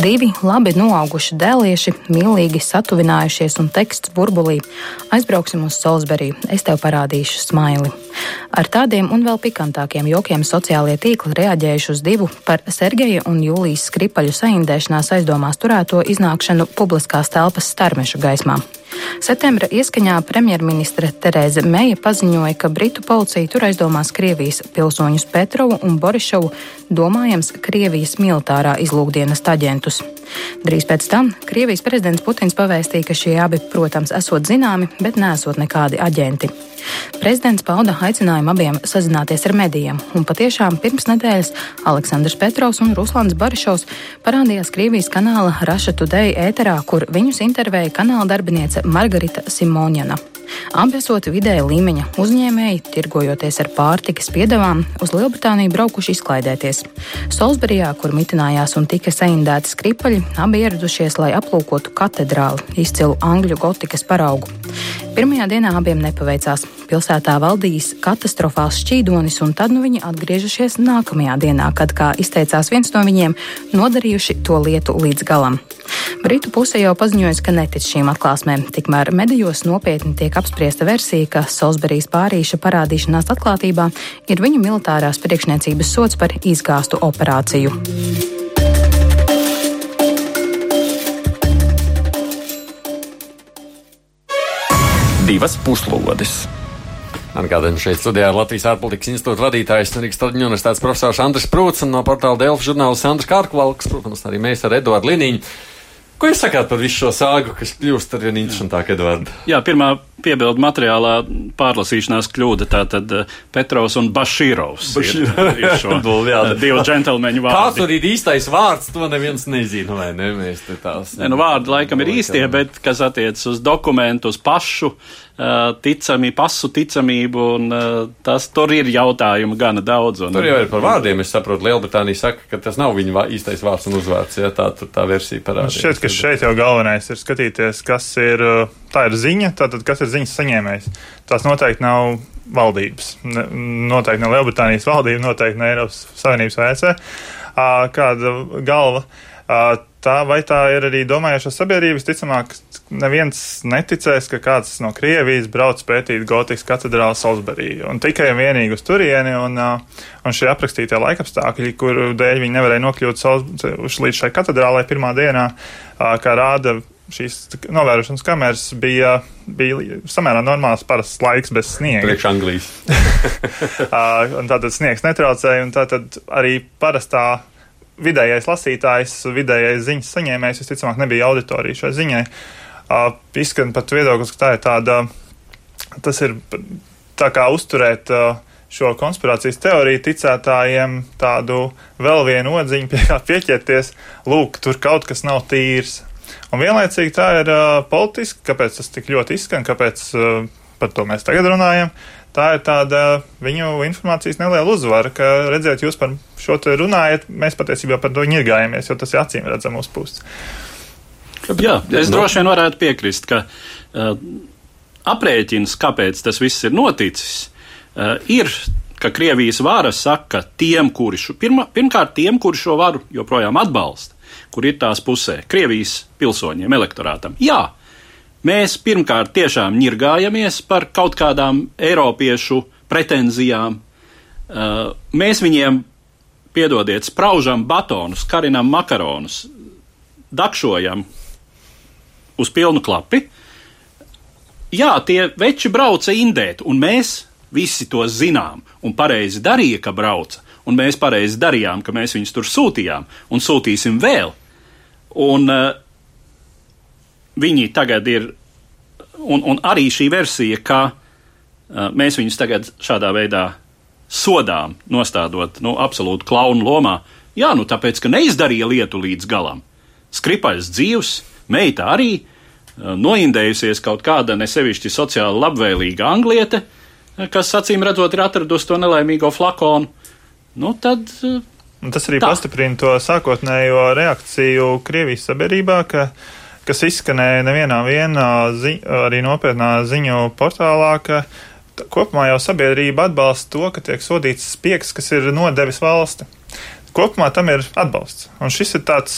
Divi labi noauguši dēlieši, mīlīgi satuvinājušies un teksts burbulī. Aizbrauksim uz Salisbury, es tev parādīšu smaili. Ar tādiem un vēl pikantākiem jokiem sociālie tīkli reaģējuši uz divu par Sergeja un Jūlijas skripaļu saindēšanās aizdomās turēto iznākšanu publiskās telpas starmešu gaismā. Septembra ieskaņā premjerministre Terēze Meija paziņoja, ka Britu policija tur aizdomās Krievijas pilsoņus Petrovu un Borišovu, domājams, Krievijas militārā izlūkdienas aģentus. Drīz pēc tam Krievijas prezidents Putins pavēstīja, ka šie abi, protams, esot zināmi, bet nesot nekādi aģenti. Prezidents pauda aicinājumu abiem sazināties ar medijiem, un patiešām pirms nedēļas Aleksandrs Petrovs un Ruslans Barišovs parādījās Krievijas kanāla Russia Today ēterā, kur viņus intervēja kanāla darbiniece Margarita Simonjana. Abi esot vidēja līmeņa uzņēmēji, tirgojoties ar pārtikas piedevām, uz Lielbritāniju braukuši izklaidēties. Solsberijā, kur mitinājās un tika saindēti skripaļi, abi ieradušies, lai aplūkotu katedrāli, izcilu angļu gotikas paraugu. Pirmajā dienā abiem nepaveicās. Pilsētā valdījis katastrofāls šķīdonis, un tad nu viņi atgriežušies nākamajā dienā, kad, kā izteicās viens no viņiem, nodarījuši to lietu līdz galam. Britu puse jau paziņojusi, ka netic šīm atklāsmēm, tikmēr medijos nopietni tiek apspriesta versija, ka Salisburijas pārīša parādīšanās atklātībā ir viņu militārās priekšniecības sots par izgāstu operāciju. divas puslodes. Atgādājot, šeit studijā ir Latvijas ārpolitikas institūta vadītājs Rīgas Traģiņu universitātes profesors Andris Prūts un no portāla Delfa žurnālists Andris Kārkvalks, protams, arī mēs ar Eduardu Liniņu. Ko jūs sakāt par visu šo sāgu, kas kļūst ar vien interesantāk, Edvards? Jā, pirmā piebildu materiālā pārlasīšanās kļūda tātad uh, Petrovs un Bašīrovs. Bašīrovs. Ir, ir šo uh, divu džentelmeņu vārdi. Kāds tur ir īstais vārds, to neviens nezina, vai ne? Mēs te tās. Ne, nu, vārdi laikam ir īstie, bet kas attiec uz dokumentu, uz pašu uh, ticamību, pasu ticamību, un tas tur ir jautājumu gana daudz. Un, tur jau ir par vārdiem, es saprotu, Lielbritānija saka, ka tas nav viņa īstais vārds un uzvārds, ja tā, tā versija parādās. Šķiet, ka šeit jau galvenais ir skatīties, kas ir, tā ir ziņa, tātad kas ir ziņas saņēmējs. Tās noteikti nav valdības. Ne, noteikti nav Lielbritānijas valdība, noteikti ne Eiropas Savienības VC. Kāda galva? Tā vai tā ir arī domājoša sabiedrības? Ticamāk, neviens neticēs, ka kāds no Krievijas brauc pētīt Gotikas katedrālu Salisbury. Un tikai un vienīgi uz turieni, un, un šie aprakstītie laikapstākļi, kur dēļ viņi nevarēja nokļūt līdz šai katedrālai pirmā dienā, kā rāda šīs novērošanas kameras bija, bija samērā normāls, parasts laiks bez sniega. Priekš Anglijas. un tātad sniegs netraucēja, un tātad arī parastā vidējais lasītājs, vidējais ziņas saņēmējs, visticamāk, nebija auditorija šai ziņai. Uh, izskan pat viedoklis, ka tā ir tāda, tas ir tā kā uzturēt uh, šo konspirācijas teoriju ticētājiem tādu vēl vienu odziņu, pie kā pieķerties, lūk, tur kaut kas nav tīrs, Un vienlaicīgi tā ir uh, politiski, kāpēc tas tik ļoti izskan, kāpēc uh, par to mēs tagad runājam. Tā ir tāda viņu informācijas neliela uzvara, ka redziet, jūs par šo te runājat, mēs patiesībā par to ņirgājamies, jo tas ir acīm redzam uzpūsts. Jā, es droši vien varētu piekrist, ka uh, aprēķins, kāpēc tas viss ir noticis, uh, ir ka Krievijas vāra saka tiem, kuri šo, pirma, pirmkārt tiem, kuri šo varu joprojām atbalsta, kur ir tās pusē, Krievijas pilsoņiem, elektorātam. Jā, mēs pirmkārt tiešām ņirgājamies par kaut kādām eiropiešu pretenzijām. Uh, mēs viņiem, piedodiet, spraužam batonus, karinam makaronus, dakšojam uz pilnu klapi. Jā, tie veči brauca indēt, un mēs visi to zinām, un pareizi darīja, ka brauca, un mēs pareizi darījām, ka mēs viņus tur sūtījām, un sūtīsim vēl. Un uh, viņi tagad ir, un, un arī šī versija, ka uh, mēs viņus tagad šādā veidā sodām, nostādot nu, absolūti klaunu lomā, jā, nu tāpēc, ka neizdarīja lietu līdz galam. Skripaļs dzīvs, meita arī, uh, noindējusies kaut kāda nesevišķi sociāli labvēlīga angliete, kas acīm redzot ir atradusi to nelaimīgo flakonu. Nu, tad Un tas arī Tā. pastiprina to sākotnējo reakciju Krievijas sabiedrībā, ka, kas izskanēja nevienā vienā zi, arī nopietnā ziņu portālā, ka kopumā jau sabiedrība atbalsta to, ka tiek sodīts spiegs, kas ir nodevis valsti. Kopumā tam ir atbalsts. Un šis ir tāds,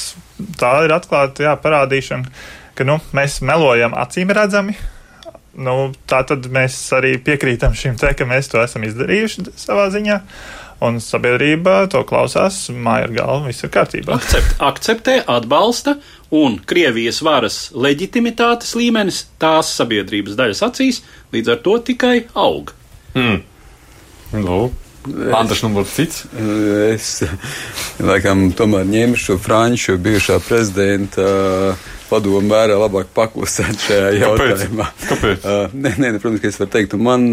tā ir atklāta jā, parādīšana, ka nu, mēs melojam acīm redzami. Nu, tā tad mēs arī piekrītam šim te, ka mēs to esam izdarījuši savā ziņā. Uh, un sabiedrība to klausās, māja ar galvu, viss ir kārtībā. Akcept, akceptē, atbalsta, un Krievijas varas leģitimitātes līmenis tās sabiedrības daļas acīs līdz ar to tikai aug. Hmm. Nu, Andrēs numurs cits. Es laikam tomēr ņēmu šo franču bijušā prezidenta padomu vērā labāk paklusēt šajā jautājumā. Kāpēc? Kāpēc? Uh, nē, nē, protams, ka es varu teikt, man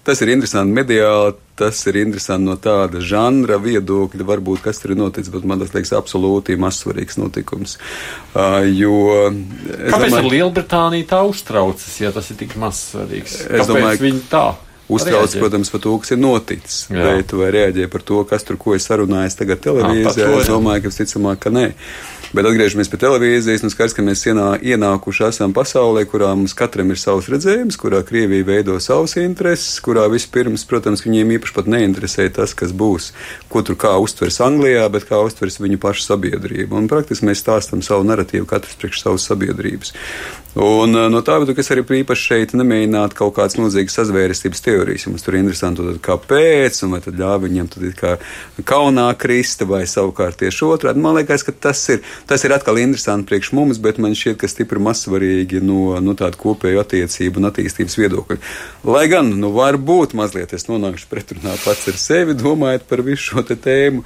Tas ir interesanti mediāli, tas ir interesanti no tāda žanra viedokļa, varbūt kas tur ir noticis, bet man tas liekas absolūti mazsvarīgs notikums. Uh, jo, Kāpēc domāju, ar Lielbritāniju tā uztraucas, ja tas ir tik mazsvarīgs? Es Kāpēc domāju, viņi tā? Uztrauc, protams, par to, kas ir noticis, Jā. bet vai reaģē par to, kas tur ko ir sarunājis tagad televīzijā, es domāju, ka visticamāk, ka nē. Bet atgriežamies pie televīzijas, nu skaidrs, ka mēs ienā, ienākuši esam pasaulē, kurā mums katram ir savs redzējums, kurā Krievija veido savus intereses, kurā vispirms, protams, viņiem īpaši pat neinteresē tas, kas būs, ko tur kā uztvers Anglijā, bet kā uztvers viņu pašu sabiedrību. Un praktiski mēs stāstam savu narratīvu katrs priekš savas sabiedrības. Un no tā, bet, es arī īpaši šeit nemēģinātu kaut kādas milzīgas sazvērestības teorijas. Mums tur ir interesanti, tad, kāpēc, un vai tad ļāva viņam tad kā kaunā krista, vai savukārt tieši otrādi. Man liekas, ka tas ir, tas ir atkal interesanti priekš mums, bet man šķiet, ka stipri mazsvarīgi no, no tāda kopēju attiecību un attīstības viedokļa. Lai gan, nu, varbūt mazliet es nonākšu pretrunā pats ar sevi, domājot par visu šo tēmu.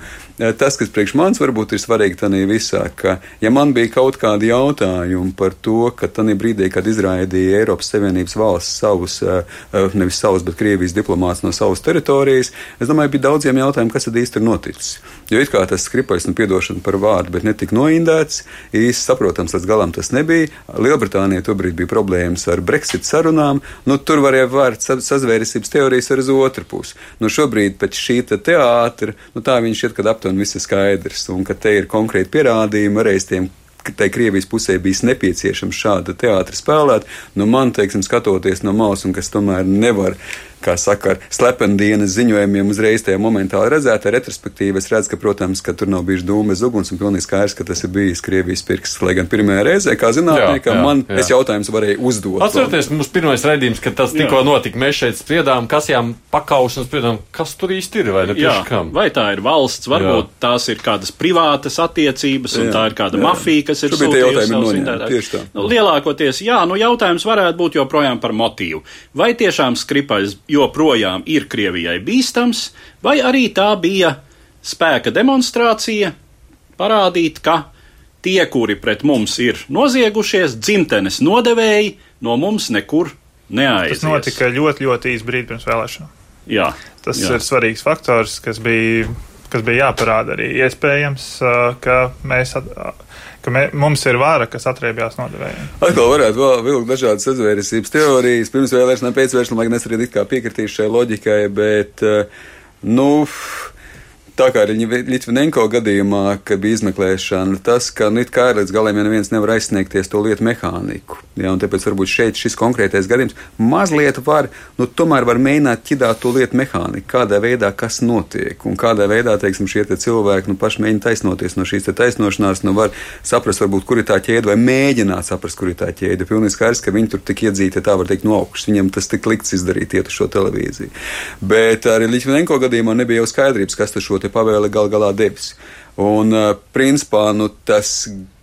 Tas, kas priekš manis varbūt ir svarīgi tādā visā, ka, ja man bija kaut kādi jautājumi par to, ka tādā brīdī, kad izraidīja Eiropas Savienības valsts savus, eh, eh, nevis savus, bet Krievijas diplomātus no savas teritorijas, es domāju, bija daudziem jautājumiem, kas tad īsti ir noticis. Jo it kā tas skripais, nu, piedošana par vārdu, bet netika noindēts, īsti saprotams, līdz galam tas nebija. Lielbritānija tobrīd bija problēmas ar Brexit sarunām, nu, tur varēja vērt sazvērestības teorijas ar uz otru pusi. Nu, šobrīd pēc šī te teātra, nu, tā viņš šķiet, ka aptuveni viss ir skaidrs, un ka te ir konkrēti pierādījumi arī tiem ka tai Krievijas pusē bijis nepieciešams šāda teātra spēlēt. Nu, man, teiksim, skatoties no malas, un kas tomēr nevar kā saka, ar slependienas ziņojumiem uzreiz tajā momentā redzēta retrospektīva. Es redzu, ka, protams, ka tur nav bijis dūmes uguns un pilnīgi skaidrs, ka tas ir bijis Krievijas pirksts. Lai gan pirmajā reizē, kā zinātniekam, man jā. es jautājums varēju uzdot. Atcerieties, mums pirmais raidījums, kad tas tikko notika, mēs šeit spriedām, kas jām pakauš un spriedām, kas tur īsti ir vai ne jā. kam. Vai tā ir valsts, varbūt jā. tās ir kādas privātas attiecības un jā. tā ir kāda jā. mafija, kas ir sūtījusi. Nu, lielākoties, jā, nu jautājums varētu būt joprojām par motīvu. Vai tiešām skripaļs joprojām ir Krievijai bīstams, vai arī tā bija spēka demonstrācija parādīt, ka tie, kuri pret mums ir noziegušies, dzimtenes nodevēji, no mums nekur neaizies. Tas notika ļoti, ļoti īsi brīdi pirms vēlēšanām. Jā, Tas jā. ir svarīgs faktors, kas bija, kas bija jāparāda arī. Iespējams, ka mēs ka mē, mums ir vāra, kas atriebjās nodevējiem. Atkal varētu vēl vilkt dažādas sazvērestības teorijas, pirms vēlēšanām, pēc vēlēšanām, lai gan es arī it kā piekritīšu šai loģikai, bet, nu, Tā kā arī Litvinenko gadījumā, kad bija izmeklēšana, tas, ka nu, kā līdz galam, ja neviens nevar aizsniegties to lietu mehāniku. Ja, tāpēc varbūt šeit šis konkrētais gadījums mazliet var, nu, tomēr var mēģināt ķidāt to lietu mehāniku, kādā veidā kas notiek un kādā veidā, teiksim, šie te cilvēki, nu, paši mēģina taisnoties no šīs taisnošanās, nu, var saprast, varbūt, kur ir tā ķēde vai mēģināt saprast, kur ir tā ķēde. Pilnīgi skaidrs, ka viņi tur tik iedzīti, tā var teikt, no augšas. Viņiem tas tik likts izdarīt, iet uz šo televīziju. Bet arī Litvinenko gadījumā nebija jau skaidrības, kas tas šo te pavēle gal galā devis. Un, principā, nu, tas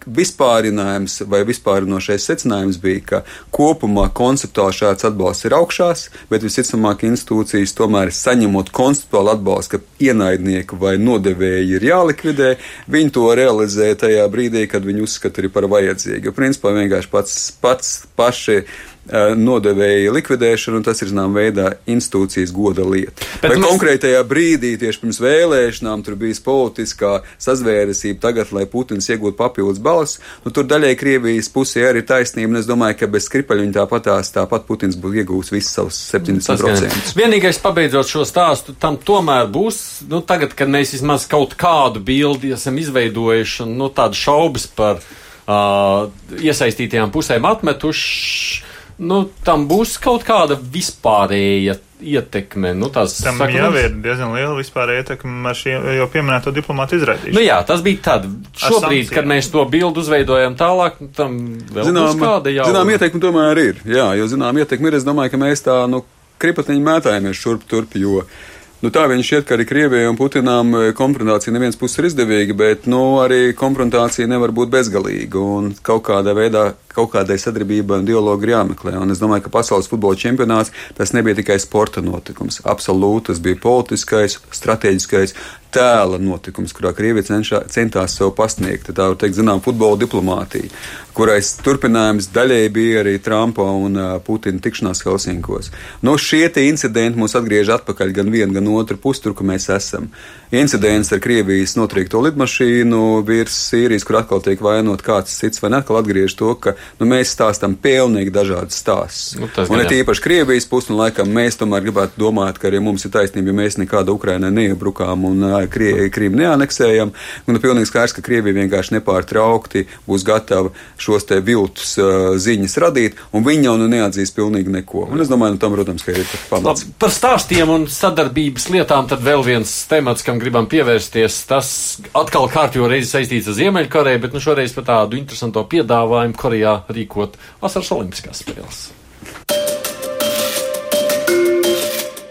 vispārinājums vai vispārinošais secinājums bija, ka kopumā konceptuāli šāds atbalsts ir augšās, bet visticamāk institūcijas tomēr saņemot konceptuālu atbalstu, ka ienaidnieki vai nodevēji ir jālikvidē, viņi to realizē tajā brīdī, kad viņi uzskata arī par vajadzīgu. Principā vienkārši pats, pats paši Eh, nodevēja likvidēšanu, un tas ir zināmā veidā institūcijas goda lieta. Bet Vai mēs... konkrētajā brīdī, tieši pirms vēlēšanām, tur bija politiskā sazvēresība, tagad, lai Putins iegūtu papildus balss, nu, tur daļai Krievijas pusē arī taisnība, un es domāju, ka bez skripaļa viņa tāpatās, tāpat Putins būtu iegūs visus savus 70%. Vienīgais, pabeidzot šo stāstu, tam tomēr būs, nu, tagad, kad mēs vismaz kaut kādu bildi esam izveidojuši, un, nu, tādu šaubas par uh, iesaistītajām pusēm atmetuši nu, tam būs kaut kāda vispārēja ietekme. Nu, tās, tam saka, jau ir diezgan liela vispārēja ietekme ar šī jau pieminēto diplomātu izraidīšanu. Nu, jā, tas bija tad. Šobrīd, kad mēs to bildu uzveidojam tālāk, tam vēl zinām, kāda jau. Zinām, ietekme tomēr ir. Jā, jo zinām, ietekme ir. Es domāju, ka mēs tā, nu, kripatiņi mētājamies šurp turp, jo. Nu, tā viņš šķiet, ka arī Krievijai un Putinām e, konfrontācija neviens puses ir izdevīga, bet nu, arī konfrontācija nevar būt bezgalīga. Un kaut kādā veidā kaut kādai sadarbībai un dialogam ir jāmeklē. Un es domāju, ka pasaules futbola čempionāts tas nebija tikai sporta notikums. Absolūti tas bija politiskais, strateģiskais, tēla notikums, kurā Krievija cenšā, centās sev pasniegt. Tā var teikt, zinām, futbola diplomātija, kurais turpinājums daļēji bija arī Trumpa un uh, Putina tikšanās Helsinkos. No šie incidenti mūs atgriež atpakaļ gan vienu, gan otru pusi, tur, kur mēs esam. Incidents ar Krievijas notriekto lidmašīnu virs Sīrijas, kur atkal tiek vainot kāds cits, vai atkal atgriež to, ka nu, mēs stāstam pilnīgi dažādas stāstus. Nu, un ne tīpaši Krievijas pusi, un laikam mēs tomēr gribētu domāt, ka arī mums ir taisnība, ja mēs nekādu Ukrainai neiebrukām un uh, Krievi neaneksējam. Un ir pilnīgi skaidrs, ka Krievija vienkārši nepārtraukti būs gatava šos te viltus uh, ziņas radīt, un viņi jau nu neatzīs pilnīgi neko. Un es domāju, nu, tam, protams, ka ir pamats. Par stāstiem un sadarbības lietām tad vēl viens temats, kam gribam pievērsties. Tas atkal kārtīgi reizi saistīts ar Ziemeļkoreju, bet nu šoreiz par tādu interesantu piedāvājumu Korejā rīkot vasaras olimpiskās spēles.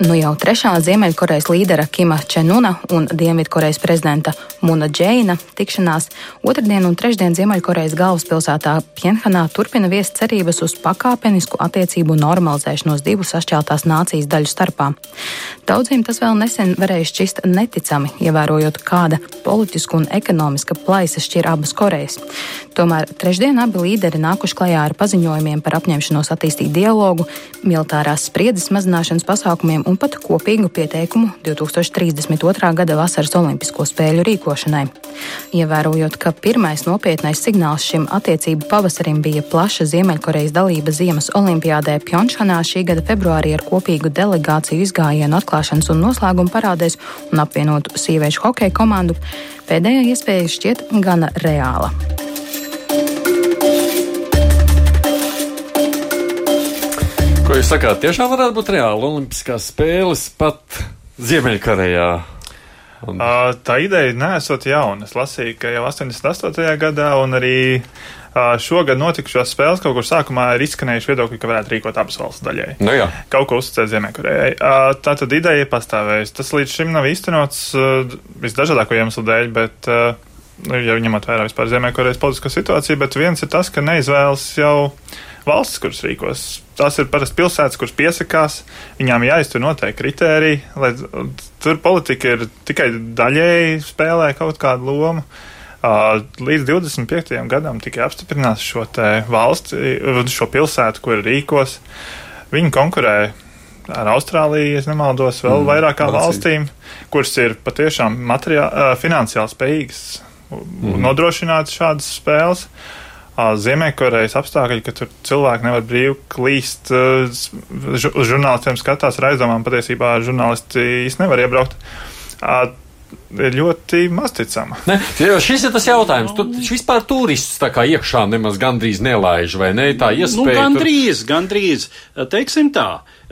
Nu jau trešā Ziemeļkorejas līdera Kima Čenuna un Dienvidkorejas prezidenta Muna Džeina tikšanās otrdien un trešdien Ziemeļkorejas galvaspilsētā Pjenhanā turpina viest cerības uz pakāpenisku attiecību normalizēšanos divu sašķeltās nācijas daļu starpā. Daudziem tas vēl nesen varēja šķist neticami, ievērojot, kāda politiska un ekonomiska plaisa šķir abas Korejas. Tomēr trešdien abi līderi nākuši klajā ar paziņojumiem par apņemšanos attīstīt dialogu, militārās spriedzes mazināšanas pasākumiem un pat kopīgu pieteikumu 2032. gada vasaras Olimpisko spēļu rīkošanai. Ievērojot, ka pirmais nopietnais signāls šim attiecību pavasarim bija plaša Ziemeļkorejas dalība Ziemas Olimpiādē Pjončhanā šī gada februārī ar kopīgu delegāciju izgājienu atklāšanas un noslēguma parādēs un apvienotu sieviešu hokeja komandu, pēdējā iespēja šķiet gana reāla. Ko jūs sakāt? Tiešām varētu būt reāli Olimpiskās spēles pat Ziemeļkorejā. Un... Uh, tā ideja nesot jauna. Es lasīju, ka jau 88. gadā un arī uh, šogad notikušās spēles kaut kur sākumā ir izskanējuši viedokļi, ka varētu rīkot abas valsts daļai. Nu jā. kaut ko uzticēt Ziemeļkorejai. Uh, tā tad ideja ir pastāvējusi. Tas līdz šim nav īstenots visdažādāko iemeslu dēļ, bet. Nu, jau ņemot vērā vispār Ziemeļkorejas politisko situāciju, bet viens ir tas, ka neizvēlas jau valsts, kuras rīkos. Tās ir parasti pilsētas, kuras piesakās, viņām jāiztur noteikti kritēriji, lai tur politika ir tikai daļēji spēlē kaut kādu lomu. Līdz 25. gadam tikai apstiprinās šo valsti, šo pilsētu, kur rīkos. Viņi konkurē ar Austrāliju, ja nemaldos, vēl mm, vairākām valstīm, kuras ir patiešām materiā, finansiāli spējīgas mm. nodrošināt šādas spēles. Uh, Ziemeļkorejas apstākļi, ka tur cilvēki nevar brīvi klīst, uz žurnālistiem skatās ar aizdomām, patiesībā žurnālisti īsti nevar iebraukt. Ir ļoti mazticama. Ne, šis ir tas jautājums. Tu vispār turists tā kā iekšā nemaz gandrīz nelaiž, vai ne? Tā iespēja. Nu, gandrīz, tur... gandrīz. Teiksim tā.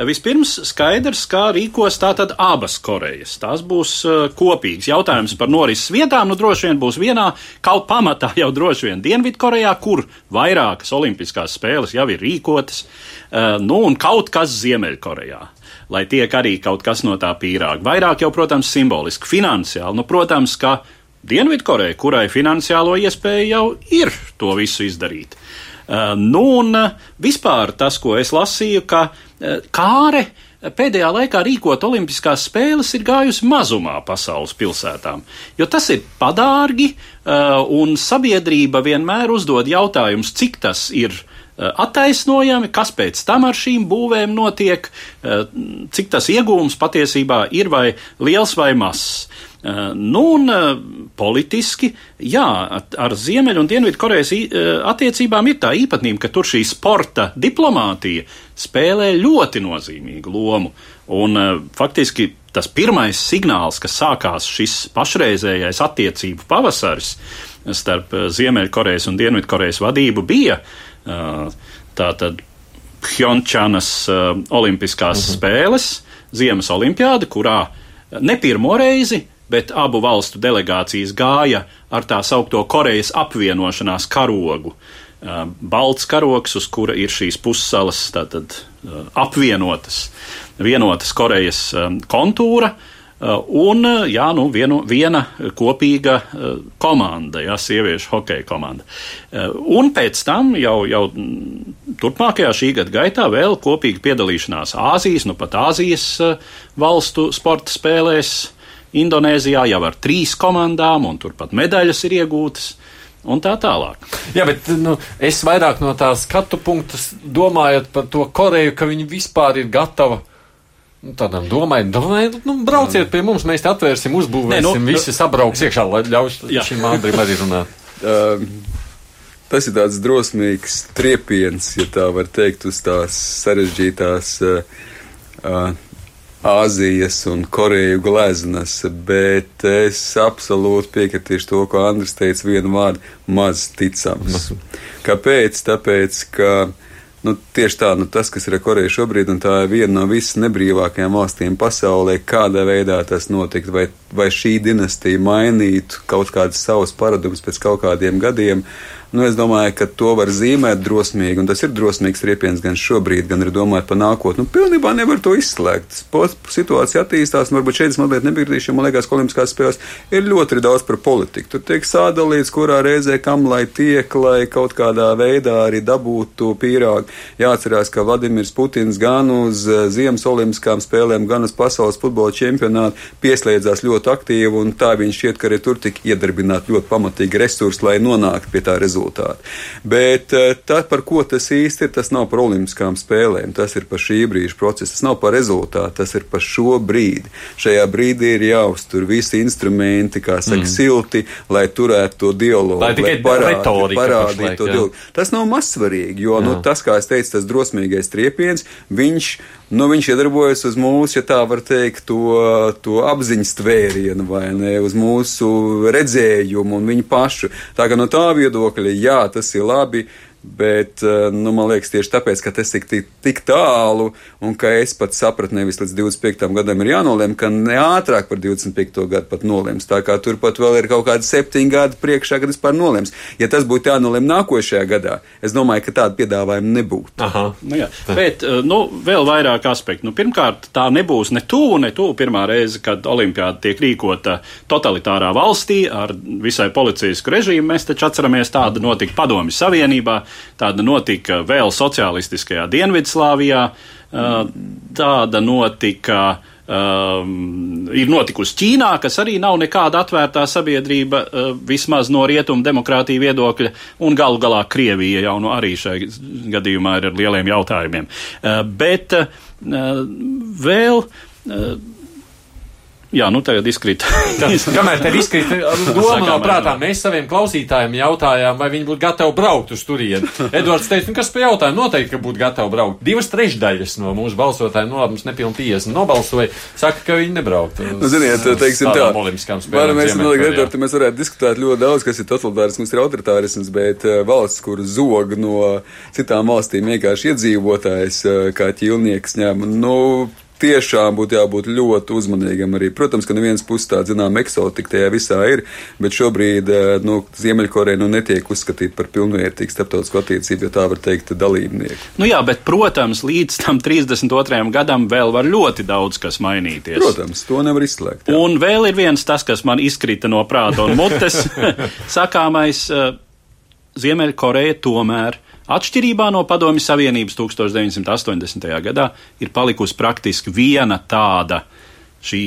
Vispirms skaidrs, kā rīkos tātad abas Korejas. Tās būs uh, kopīgas. Jautājums par norises vietām, nu droši vien būs vienā, kaut pamatā jau droši vien Dienvidkorejā, kur vairākas olimpiskās spēles jau ir rīkotas, uh, nu un kaut kas Ziemeļkorejā. Lai tiek arī kaut kas no tā pīrāga. Vairāk jau, protams, simboliski, finansiāli. Nu, protams, ka Dienvidkoreja, kurai finansiālo iespēju jau ir to visu izdarīt. Uh, nu, un uh, vispār tas, ko es lasīju, ka uh, kāre pēdējā laikā rīkot Olimpiskās spēles ir gājusi mazumā pasaules pilsētām, jo tas ir padārgi, un sabiedrība vienmēr uzdod jautājumus, cik tas ir attaisnojami, kas pēc tam ar šīm būvēm notiek, cik tas iegūms patiesībā ir vai liels vai mazs. Eh, nu, un eh, politiski, jā, ar Ziemeļu un Dienvidu Korejas eh, attiecībām ir tā īpatnība, ka tur šī sporta diplomātija spēlē ļoti nozīmīgu lomu. Un faktiski tas pirmais signāls, kas sākās šis pašreizējais attiecību pavasaris starp Ziemeļkorejas un Dienvidkorejas vadību, bija tātad Pjončānas Olimpiskās mhm. spēles, Ziemas Olimpiāda, kurā ne pirmo reizi bet abu valstu delegācijas gāja ar tā saukto Korejas apvienošanās karogu. Balts karoks, uz kura ir šīs pussalas tātad, apvienotas, vienotas Korejas kontūra, Un jā, nu, vienu, viena kopīga komanda, jā, sieviešu hokeja komanda. Un pēc tam jau, jau turpmākajā šī gada gaitā vēl kopīga piedalīšanās Āzijas, nu pat Āzijas valstu sporta spēlēs. Indonēzijā jau ar trīs komandām, un turpat medaļas ir iegūtas. Un tā tālāk. Jā, bet nu, es vairāk no tā skatu punkta domājot par to Koreju, ka viņi vispār ir gatavi tādam domai, domai, nu, brauciet pie mums, mēs te atvērsim, uzbūvēsim, Nē, nu, visi sabrauks iekšā, lai ļauj šim Andrim arī runāt. Uh, tas ir tāds drosmīgs triepiens, ja tā var teikt, uz tās sarežģītās uh, uh, Āzijas un Koreju gleznas, bet es absolūti piekritīšu to, ko Andris teica, vienu vārdu - maz ticams. Kāpēc? Tāpēc, ka Nu, tieši tā, nu, tas, kas ir ar Koreju šobrīd, un tā ir viena no visnebrīvākajām valstīm pasaulē, kādā veidā tas notiktu, vai, vai šī dinastija mainītu kaut kādas savas paradumus pēc kaut kādiem gadiem. Uh, Nu, es domāju, ka to var zīmēt drosmīgi, un tas ir drosmīgs riepiens gan šobrīd, gan arī domājot par nākotni. Nu, pilnībā nevar to izslēgt. Situācija attīstās, un varbūt šeit es mazliet nepiekritīšu, man liekas, ka Olimpiskās spēles ir ļoti daudz par politiku. Tur tiek sādalīts, kurā reizē kam lai tiek, lai kaut kādā veidā arī dabūtu pīrāgu. Jāatcerās, ka Vladimirs Putins gan uz eh, Ziemas Olimpiskām spēlēm, gan uz pasaules futbola čempionātu pieslēdzās ļoti aktīvi, un tā viņš šķiet, ka arī tur tika iedarbināti ļoti pamatīgi resursi, lai nonāktu pie tā rezultāta rezultāti. Bet eh, tā, par ko tas īsti ir, tas nav par olimpiskām spēlēm, tas ir par šī brīža procesu, tas nav par rezultātu, tas ir par šo brīdi. Šajā brīdī ir jāuztur visi instrumenti, kā saka, mm. silti, lai turētu to dialogu, lai, lai parādītu to dialogu. Tas nav mazsvarīgi, jo nu, tas, kā es teicu, tas drosmīgais triepiens, viņš Nu, viņš iedarbojas uz mūsu, ja tā var teikt, to, to apziņas tvērienu, vai ne, uz mūsu redzējumu un viņu pašu. Tā kā no tā viedokļa, jā, tas ir labi. Bet eh, nu, man liekas, tieši tāpēc, ka tas ir tik, tik tālu, un ka es pat sapratu, nevis līdz 25. gadam ir jānolem, ka ne ātrāk par 25. gadu pat nolems. Tā kā turpat vēl ir kaut kādi septiņi gadi priekšā, kad vispār nolems. Ja tas būtu jānolem nākošajā gadā, es domāju, ka tāda piedāvājuma nebūtu. Aha. Nu, jā. Bet eh, nu, vēl vairāk aspektu. Nu, pirmkārt, tā nebūs ne tuvu, ne tuvu pirmā reize, kad olimpiāda tiek rīkota totalitārā valstī ar visai policijasku režīmu. Mēs taču atceramies, tāda notika Padomju Savienībā. Tāda notika vēl sociālistiskajā Dienvidslāvijā, tāda notika. Um, ir notikusi Ķīnā, kas arī nav nekāda atvērtā sabiedrība, uh, vismaz no rietumu demokrātija viedokļa, un galu galā Krievija jau nu arī šai gadījumā ir ar lieliem jautājumiem. Uh, bet uh, vēl. Uh, Jā, nu tagad izkrīt. Kamēr te izkrīt doma no prātā, mēs saviem klausītājiem jautājām, vai viņi būtu gatavi braukt uz turieni. Edvards teica, nu kas pa jautājumu, noteikti, ka būtu gatavi braukt. Divas trešdaļas no mūsu balsotājiem, no mums nepilni 50 nobalsoja, saka, ka viņi nebrauktu. Nu, ziniet, teiksim tā, varam mēs, man liekas, Edvards, mēs varētu diskutēt ļoti daudz, kas ir totalitārisms, ir autoritārisms, bet uh, valsts, kur zog no citām valstīm vienkārši iedzīvotājs, uh, kā ķilnieks ņem, nu, tiešām būtu jābūt ļoti uzmanīgam arī. Protams, ka no vienas puses tā, zinām, eksotika tajā visā ir, bet šobrīd, eh, nu, Ziemeļkoreja nu netiek uzskatīta par pilnvērtīgu starptautisku attiecību, ja tā var teikt, dalībnieku. Nu jā, bet, protams, līdz tam 32. gadam vēl var ļoti daudz kas mainīties. Protams, to nevar izslēgt. Jā. Un vēl ir viens tas, kas man izkrita no prāta un mutes sakāmais. Eh, Ziemeļkoreja tomēr Atšķirībā no Padomju Savienības 1980. gadā ir palikusi praktiski viena tāda šī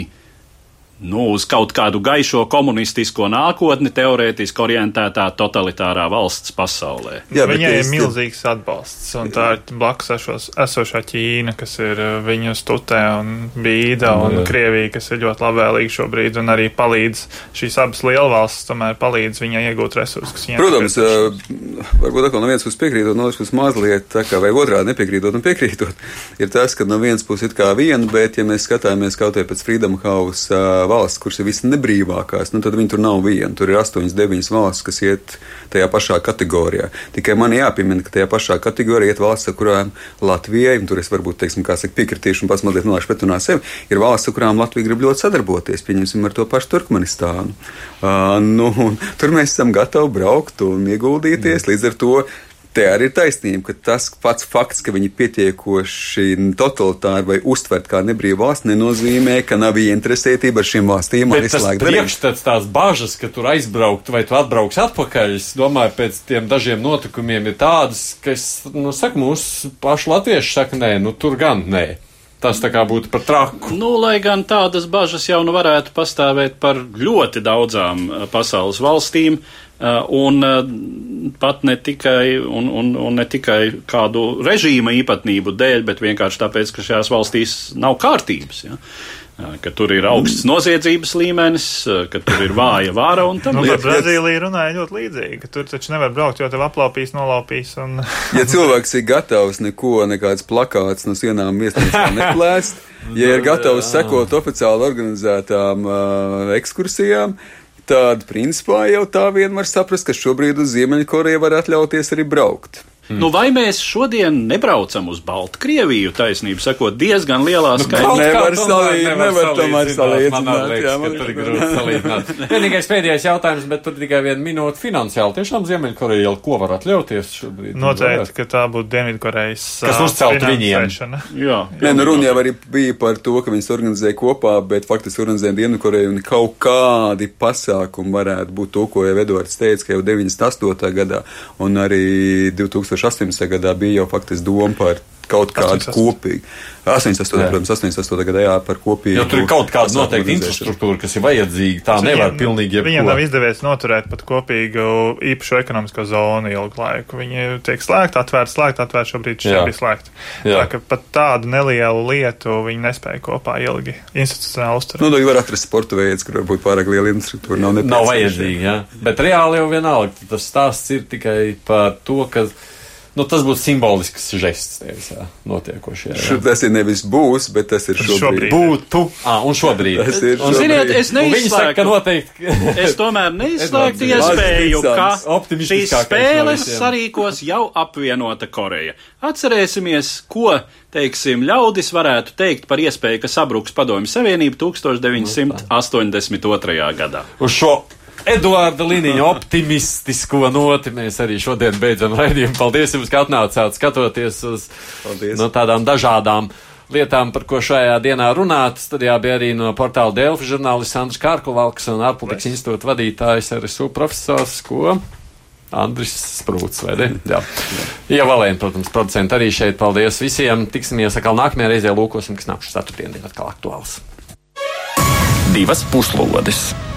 nu, uz kaut kādu gaišo komunistisko nākotni teorētiski orientētā totalitārā valsts pasaulē. Jā, Viņai ir milzīgs atbalsts, un tā ir blakus ešos, esošā Ķīna, kas ir uh, viņu stutē un bīda, un jā. Krievija, kas ir ļoti labvēlīga šobrīd, un arī palīdz šīs abas lielvalstis, tomēr palīdz viņai iegūt resursus, kas viņai Protams, uh, varbūt atkal no vienas puses piekrītot, no otras puses mazliet tā kā vai otrādi nepiekrītot un piekrītot, ir tas, ka no vienas puses ir kā viena, bet ja mēs skatāmies kaut vai pēc Freedom House uh, valsts, kuras ir visnebrīvākās, nu, tad viņi tur nav viena. Tur ir 8, 9 valsts, kas iet tajā pašā kategorijā. Tikai man jāpiemina, ka tajā pašā kategorijā iet valsts, kurām Latvijai, un tur es varbūt teiksim, saka, piekritīšu un pats mazliet nolaišu pretrunā sevi, ir valsts, kurām Latvija grib ļoti sadarboties. Pieņemsim ar to pašu Turkmenistānu. Uh, nu, tur mēs esam gatavi braukt un ieguldīties. Mm. Līdz ar to te arī ir taisnība, ka tas pats fakts, ka viņi pietiekoši totalitāri vai uztvert kā nebrīva valsts, nenozīmē, ka nav ieinteresētība ar šīm valstīm arī slēgt. Priekšstats tās bažas, ka tur aizbraukt vai tu atbrauks atpakaļ, es domāju, pēc tiem dažiem notikumiem ir tādas, ka es, nu, saku, mūsu pašu latvieši saka, nē, nu, tur gan nē. Tas tā kā būtu par traku. Nu, lai gan tādas bažas jau nu varētu pastāvēt par ļoti daudzām pasaules valstīm, un uh, pat ne tikai, un, un, un ne tikai kādu režīma īpatnību dēļ, bet vienkārši tāpēc, ka šajās valstīs nav kārtības. Ja? Uh, ka tur ir augsts noziedzības līmenis, ka tur ir vāja vāra un tam nu, līdzīgi. Brazīlija runāja ļoti līdzīgi, ka tur taču nevar braukt, jo tev aplaupīs, nolaupīs. Un... ja cilvēks ir gatavs neko, nekāds plakāts no sienām viesnīcā neplēst, ja ir gatavs sekot oficiāli organizētām uh, ekskursijām, tad principā jau tā vien var saprast, ka šobrīd uz Ziemeļkoreju var atļauties arī braukt. Mm. Nu, vai mēs šodien nebraucam uz Baltkrieviju, taisnību sakot, diezgan lielā nu, skaitā? Nevar salīdzināt, nevar tomēr salīdzināt. Jā, man tur ir grūti salīdzināt. Vienīgais pēdējais jautājums, bet tur tikai viena minūte finansiāli. Tiešām Ziemeļkoreja jau ko var atļauties šobrīd? Noteikti, ka tā būtu Dienvidkorejas. Kas uzcelt viņiem? Jā. Nē, nu runa jau arī bija par to, ka viņas organizēja kopā, bet faktiski organizēja Dienvidkoreju un kaut kādi pasākumi varētu būt to, ko jau Edvards teica, ka jau 98. gadā un arī 2000. 2018. gadā bija jau faktiski doma par kaut kādu kopīgu. 88. Jā. protams, 88. gadā jā, par kopīgu. Jo tur ir kaut kāda noteikta infrastruktūra, kas ir vajadzīga. Tā nevar viņiem, pilnīgi jebko. Viņiem nav izdevies noturēt pat kopīgu īpašu ekonomisko zonu ilgu laiku. Viņi tiek slēgti, atvērti, slēgti, atvērti, šobrīd šī bija slēgti. Tā ka pat tādu nelielu lietu viņi nespēja kopā ilgi institucionāli uzturēt. Nu, var atrast sporta veidus, kur varbūt pārāk liela infrastruktūra nav nepieciešama. Nav vajadzīga, jā. Bet reāli jau vienalga, tas stāsts ir tikai par to, ka Nu, tas būs simbolisks žests tevis notiekošajā. Tas ir nevis būs, bet tas ir šobrīd. šobrīd. Būtu. Ah, un šobrīd. Tas ir un, ziniet, es neizslēgtu, ka noteikti. es tomēr neizslēgtu iespēju, ka šīs spēles sarīkos jau apvienota Koreja. Atcerēsimies, ko, teiksim, ļaudis varētu teikt par iespēju, ka sabruks Padomju Savienība 1982. gadā. Uz šo Eduarda Liniņa optimistisko noti mēs arī šodien beidzam raidījumu. Paldies jums, ka atnācāt skatoties uz Paldies. no tādām dažādām lietām, par ko šajā dienā runāt. Studijā bija arī no portāla Delfi žurnālists Andris Kārkovalks un ārpolitikas institūta vadītājs RSU profesors, ko Andris Sprūts, vai ne? Jā. Jā, Valēna, protams, producenti arī šeit. Paldies visiem. Tiksimies atkal nākamajā reizē lūkosim, kas nākuši ceturtdien, atkal aktuāls. Divas puslodes!